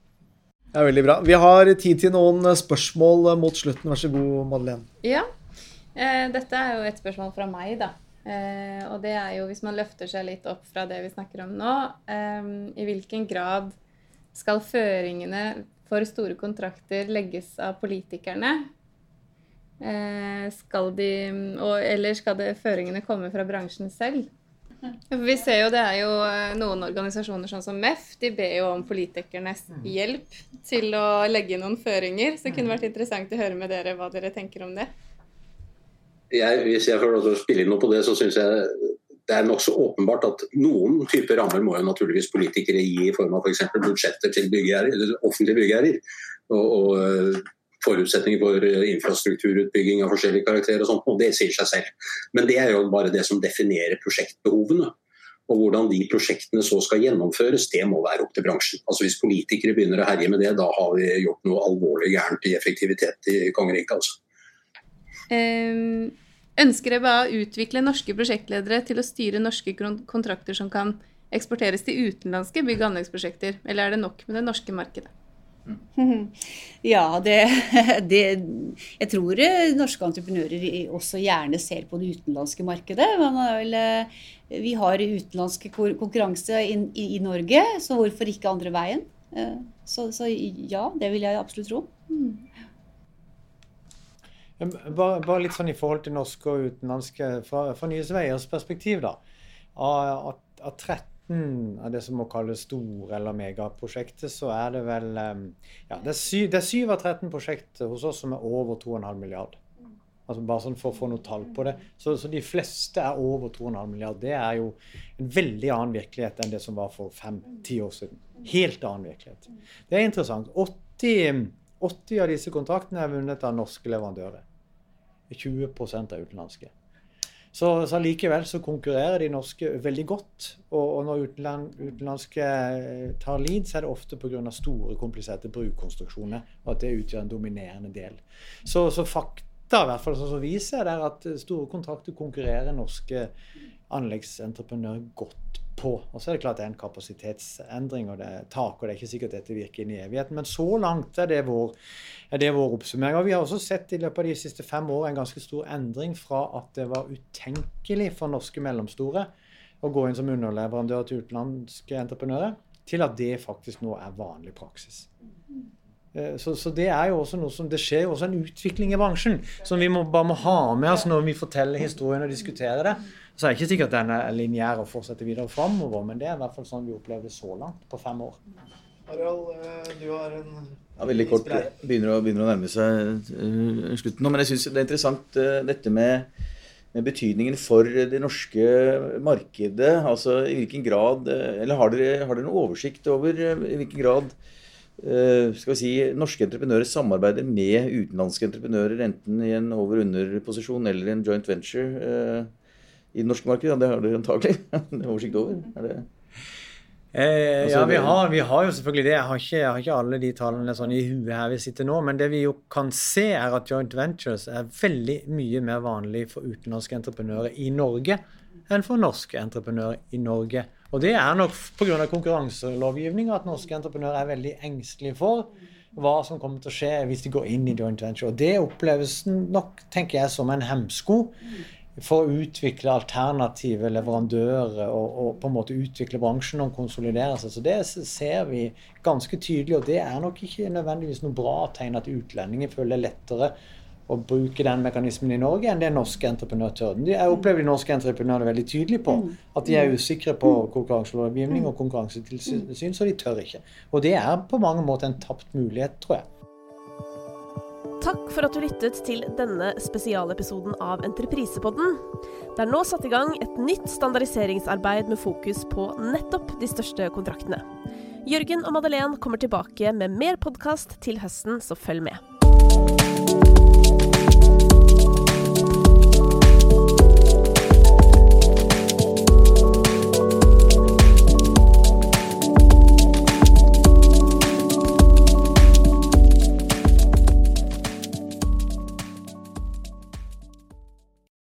Er veldig bra. Vi har tid til noen spørsmål mot slutten. Vær så god, Madeleine. Ja. Eh, dette er jo et spørsmål fra meg, da. Eh, og det er jo, hvis man løfter seg litt opp fra det vi snakker om nå, eh, i hvilken grad skal føringene for store kontrakter legges av politikerne? Skal de Eller skal det, føringene komme fra bransjen selv? Vi ser jo det er jo eh, noen organisasjoner sånn som MEF, de ber jo om politikernes mm. hjelp til å legge noen føringer. Så det kunne mm. vært interessant å høre med dere hva dere tenker om det. Jeg, hvis jeg får lov til å spille inn noe på det, så syns jeg det er nokså åpenbart at noen typer rammer må jo naturligvis politikere gi i form av f.eks. For budsjetter til byggherrer, offentlige byggherrer. Og, og eh, forutsetninger for eh, infrastrukturutbygging av forskjellige karakterer og sånt, og det sier seg selv. Men det er jo bare det som definerer prosjektbehovene. Og hvordan de prosjektene så skal gjennomføres, det må være opp til bransjen. Altså Hvis politikere begynner å herje med det, da har vi gjort noe alvorlig gærent i effektivitet i kongeriket. altså. Um, ønsker EBA å utvikle norske prosjektledere til å styre norske kontrakter som kan eksporteres til utenlandske bygg- og anleggsprosjekter, eller er det nok med det norske markedet? Ja, det, det, Jeg tror eh, norske entreprenører også gjerne ser på det utenlandske markedet. Vel, eh, vi har utenlandsk konkurranse i, i, i, Norge, så hvorfor ikke andre veien? Eh, så, så ja, det vil jeg absolutt tro. Mm. Bare, bare, litt sånn i forhold til norske og utenlandske fra, fra Nyes Veiers perspektiv, da. At, at 30 midten av det som må kalles store eller megaprosjektet, så er det vel ja, det, er syv, det er syv av 13 prosjekter hos oss som er over 2,5 milliard. Altså bare sånn for å få noe tall på det. Så, så de fleste er over 2,5 milliard. Det er jo en veldig annen virkelighet enn det som var for fem-ti år siden. Helt annen virkelighet. Det er interessant. 80, 80 av disse kontraktene er vunnet av norske leverandører. 20 er utenlandske. Så, så likevel så konkurrerer de norske veldig godt. Og, og når utenland, utenlandske eh, tar lead, så er det ofte pga. store, kompliserte brukkonstruksjoner. og at det utgjør en dominerende del. Så, så fakta, i hvert fall sånn som vi ser, er at store kontrakter konkurrerer norske anleggsentreprenører godt på. Og så er det klart det er en kapasitetsendring og det er tak, og det er ikke sikkert dette virker inn i evigheten. Men så langt er det vår, er det vår oppsummering. Og vi har også sett i løpet av de siste fem år en ganske stor endring fra at det var utenkelig for norske mellomstore å gå inn som underleverandør til utenlandske entreprenører, til at det faktisk nå er vanlig praksis. Eh, så, så, det er jo også noe som, det skjer jo også en utvikling i bransjen som vi må, bare må ha med oss når vi forteller historien og diskuterer det. Så er det ikke sikkert at den er lineær og fortsetter videre framover, men det er i hvert fall sånn vi opplever det så langt på fem år. Harald, eh, du har en ja, Veldig kort. Begynner å, begynner å nærme seg uh, slutten nå. Men jeg syns det er interessant uh, dette med, med, betydningen for det norske markedet. Altså i hvilken grad Eller har dere, har dere noen oversikt over i hvilken grad skal vi si, norske entreprenører samarbeider med utenlandske entreprenører, enten i en over-under-posisjon eller en joint venture i det norske markedet? Ja, Det har dere antagelig oversikt over? Er det Eh, altså, ja, vi har, vi har, jo selvfølgelig det. Jeg har, ikke, jeg har ikke, alle de tallene sånn i huet her vi sitter nå. Men det vi jo kan se, er at joint ventures er veldig mye mer vanlig for utenlandske entreprenører i Norge enn for norske entreprenører i Norge. Og det er nok pga. konkurranselovgivninga at norske entreprenører er veldig engstelige for hva som kommer til å skje hvis de går inn i joint venture. Og det oppleves nok, tenker jeg, som en hemsko for å utvikle alternative leverandører og, og, på en måte utvikle bransjen og konsolidere seg. Så det ser vi ganske tydelig, og det er nok ikke nødvendigvis noe bra tegn at utlendinger føler lettere å bruke den mekanismen i Norge enn det norske entreprenører tør. Jeg opplever de norske entreprenørene veldig tydelige på at de er usikre på konkurranselovgivning og konkurransetilsyn, så de tør ikke. Og det er på mange måter en tapt mulighet, tror jeg. Takk for at du lyttet til denne spesialepisoden av Entreprisepodden. Det er nå satt i gang et nytt standardiseringsarbeid med fokus på nettopp de største kontraktene. Jørgen og Madeleine kommer tilbake med mer podkast til høsten, så følg med.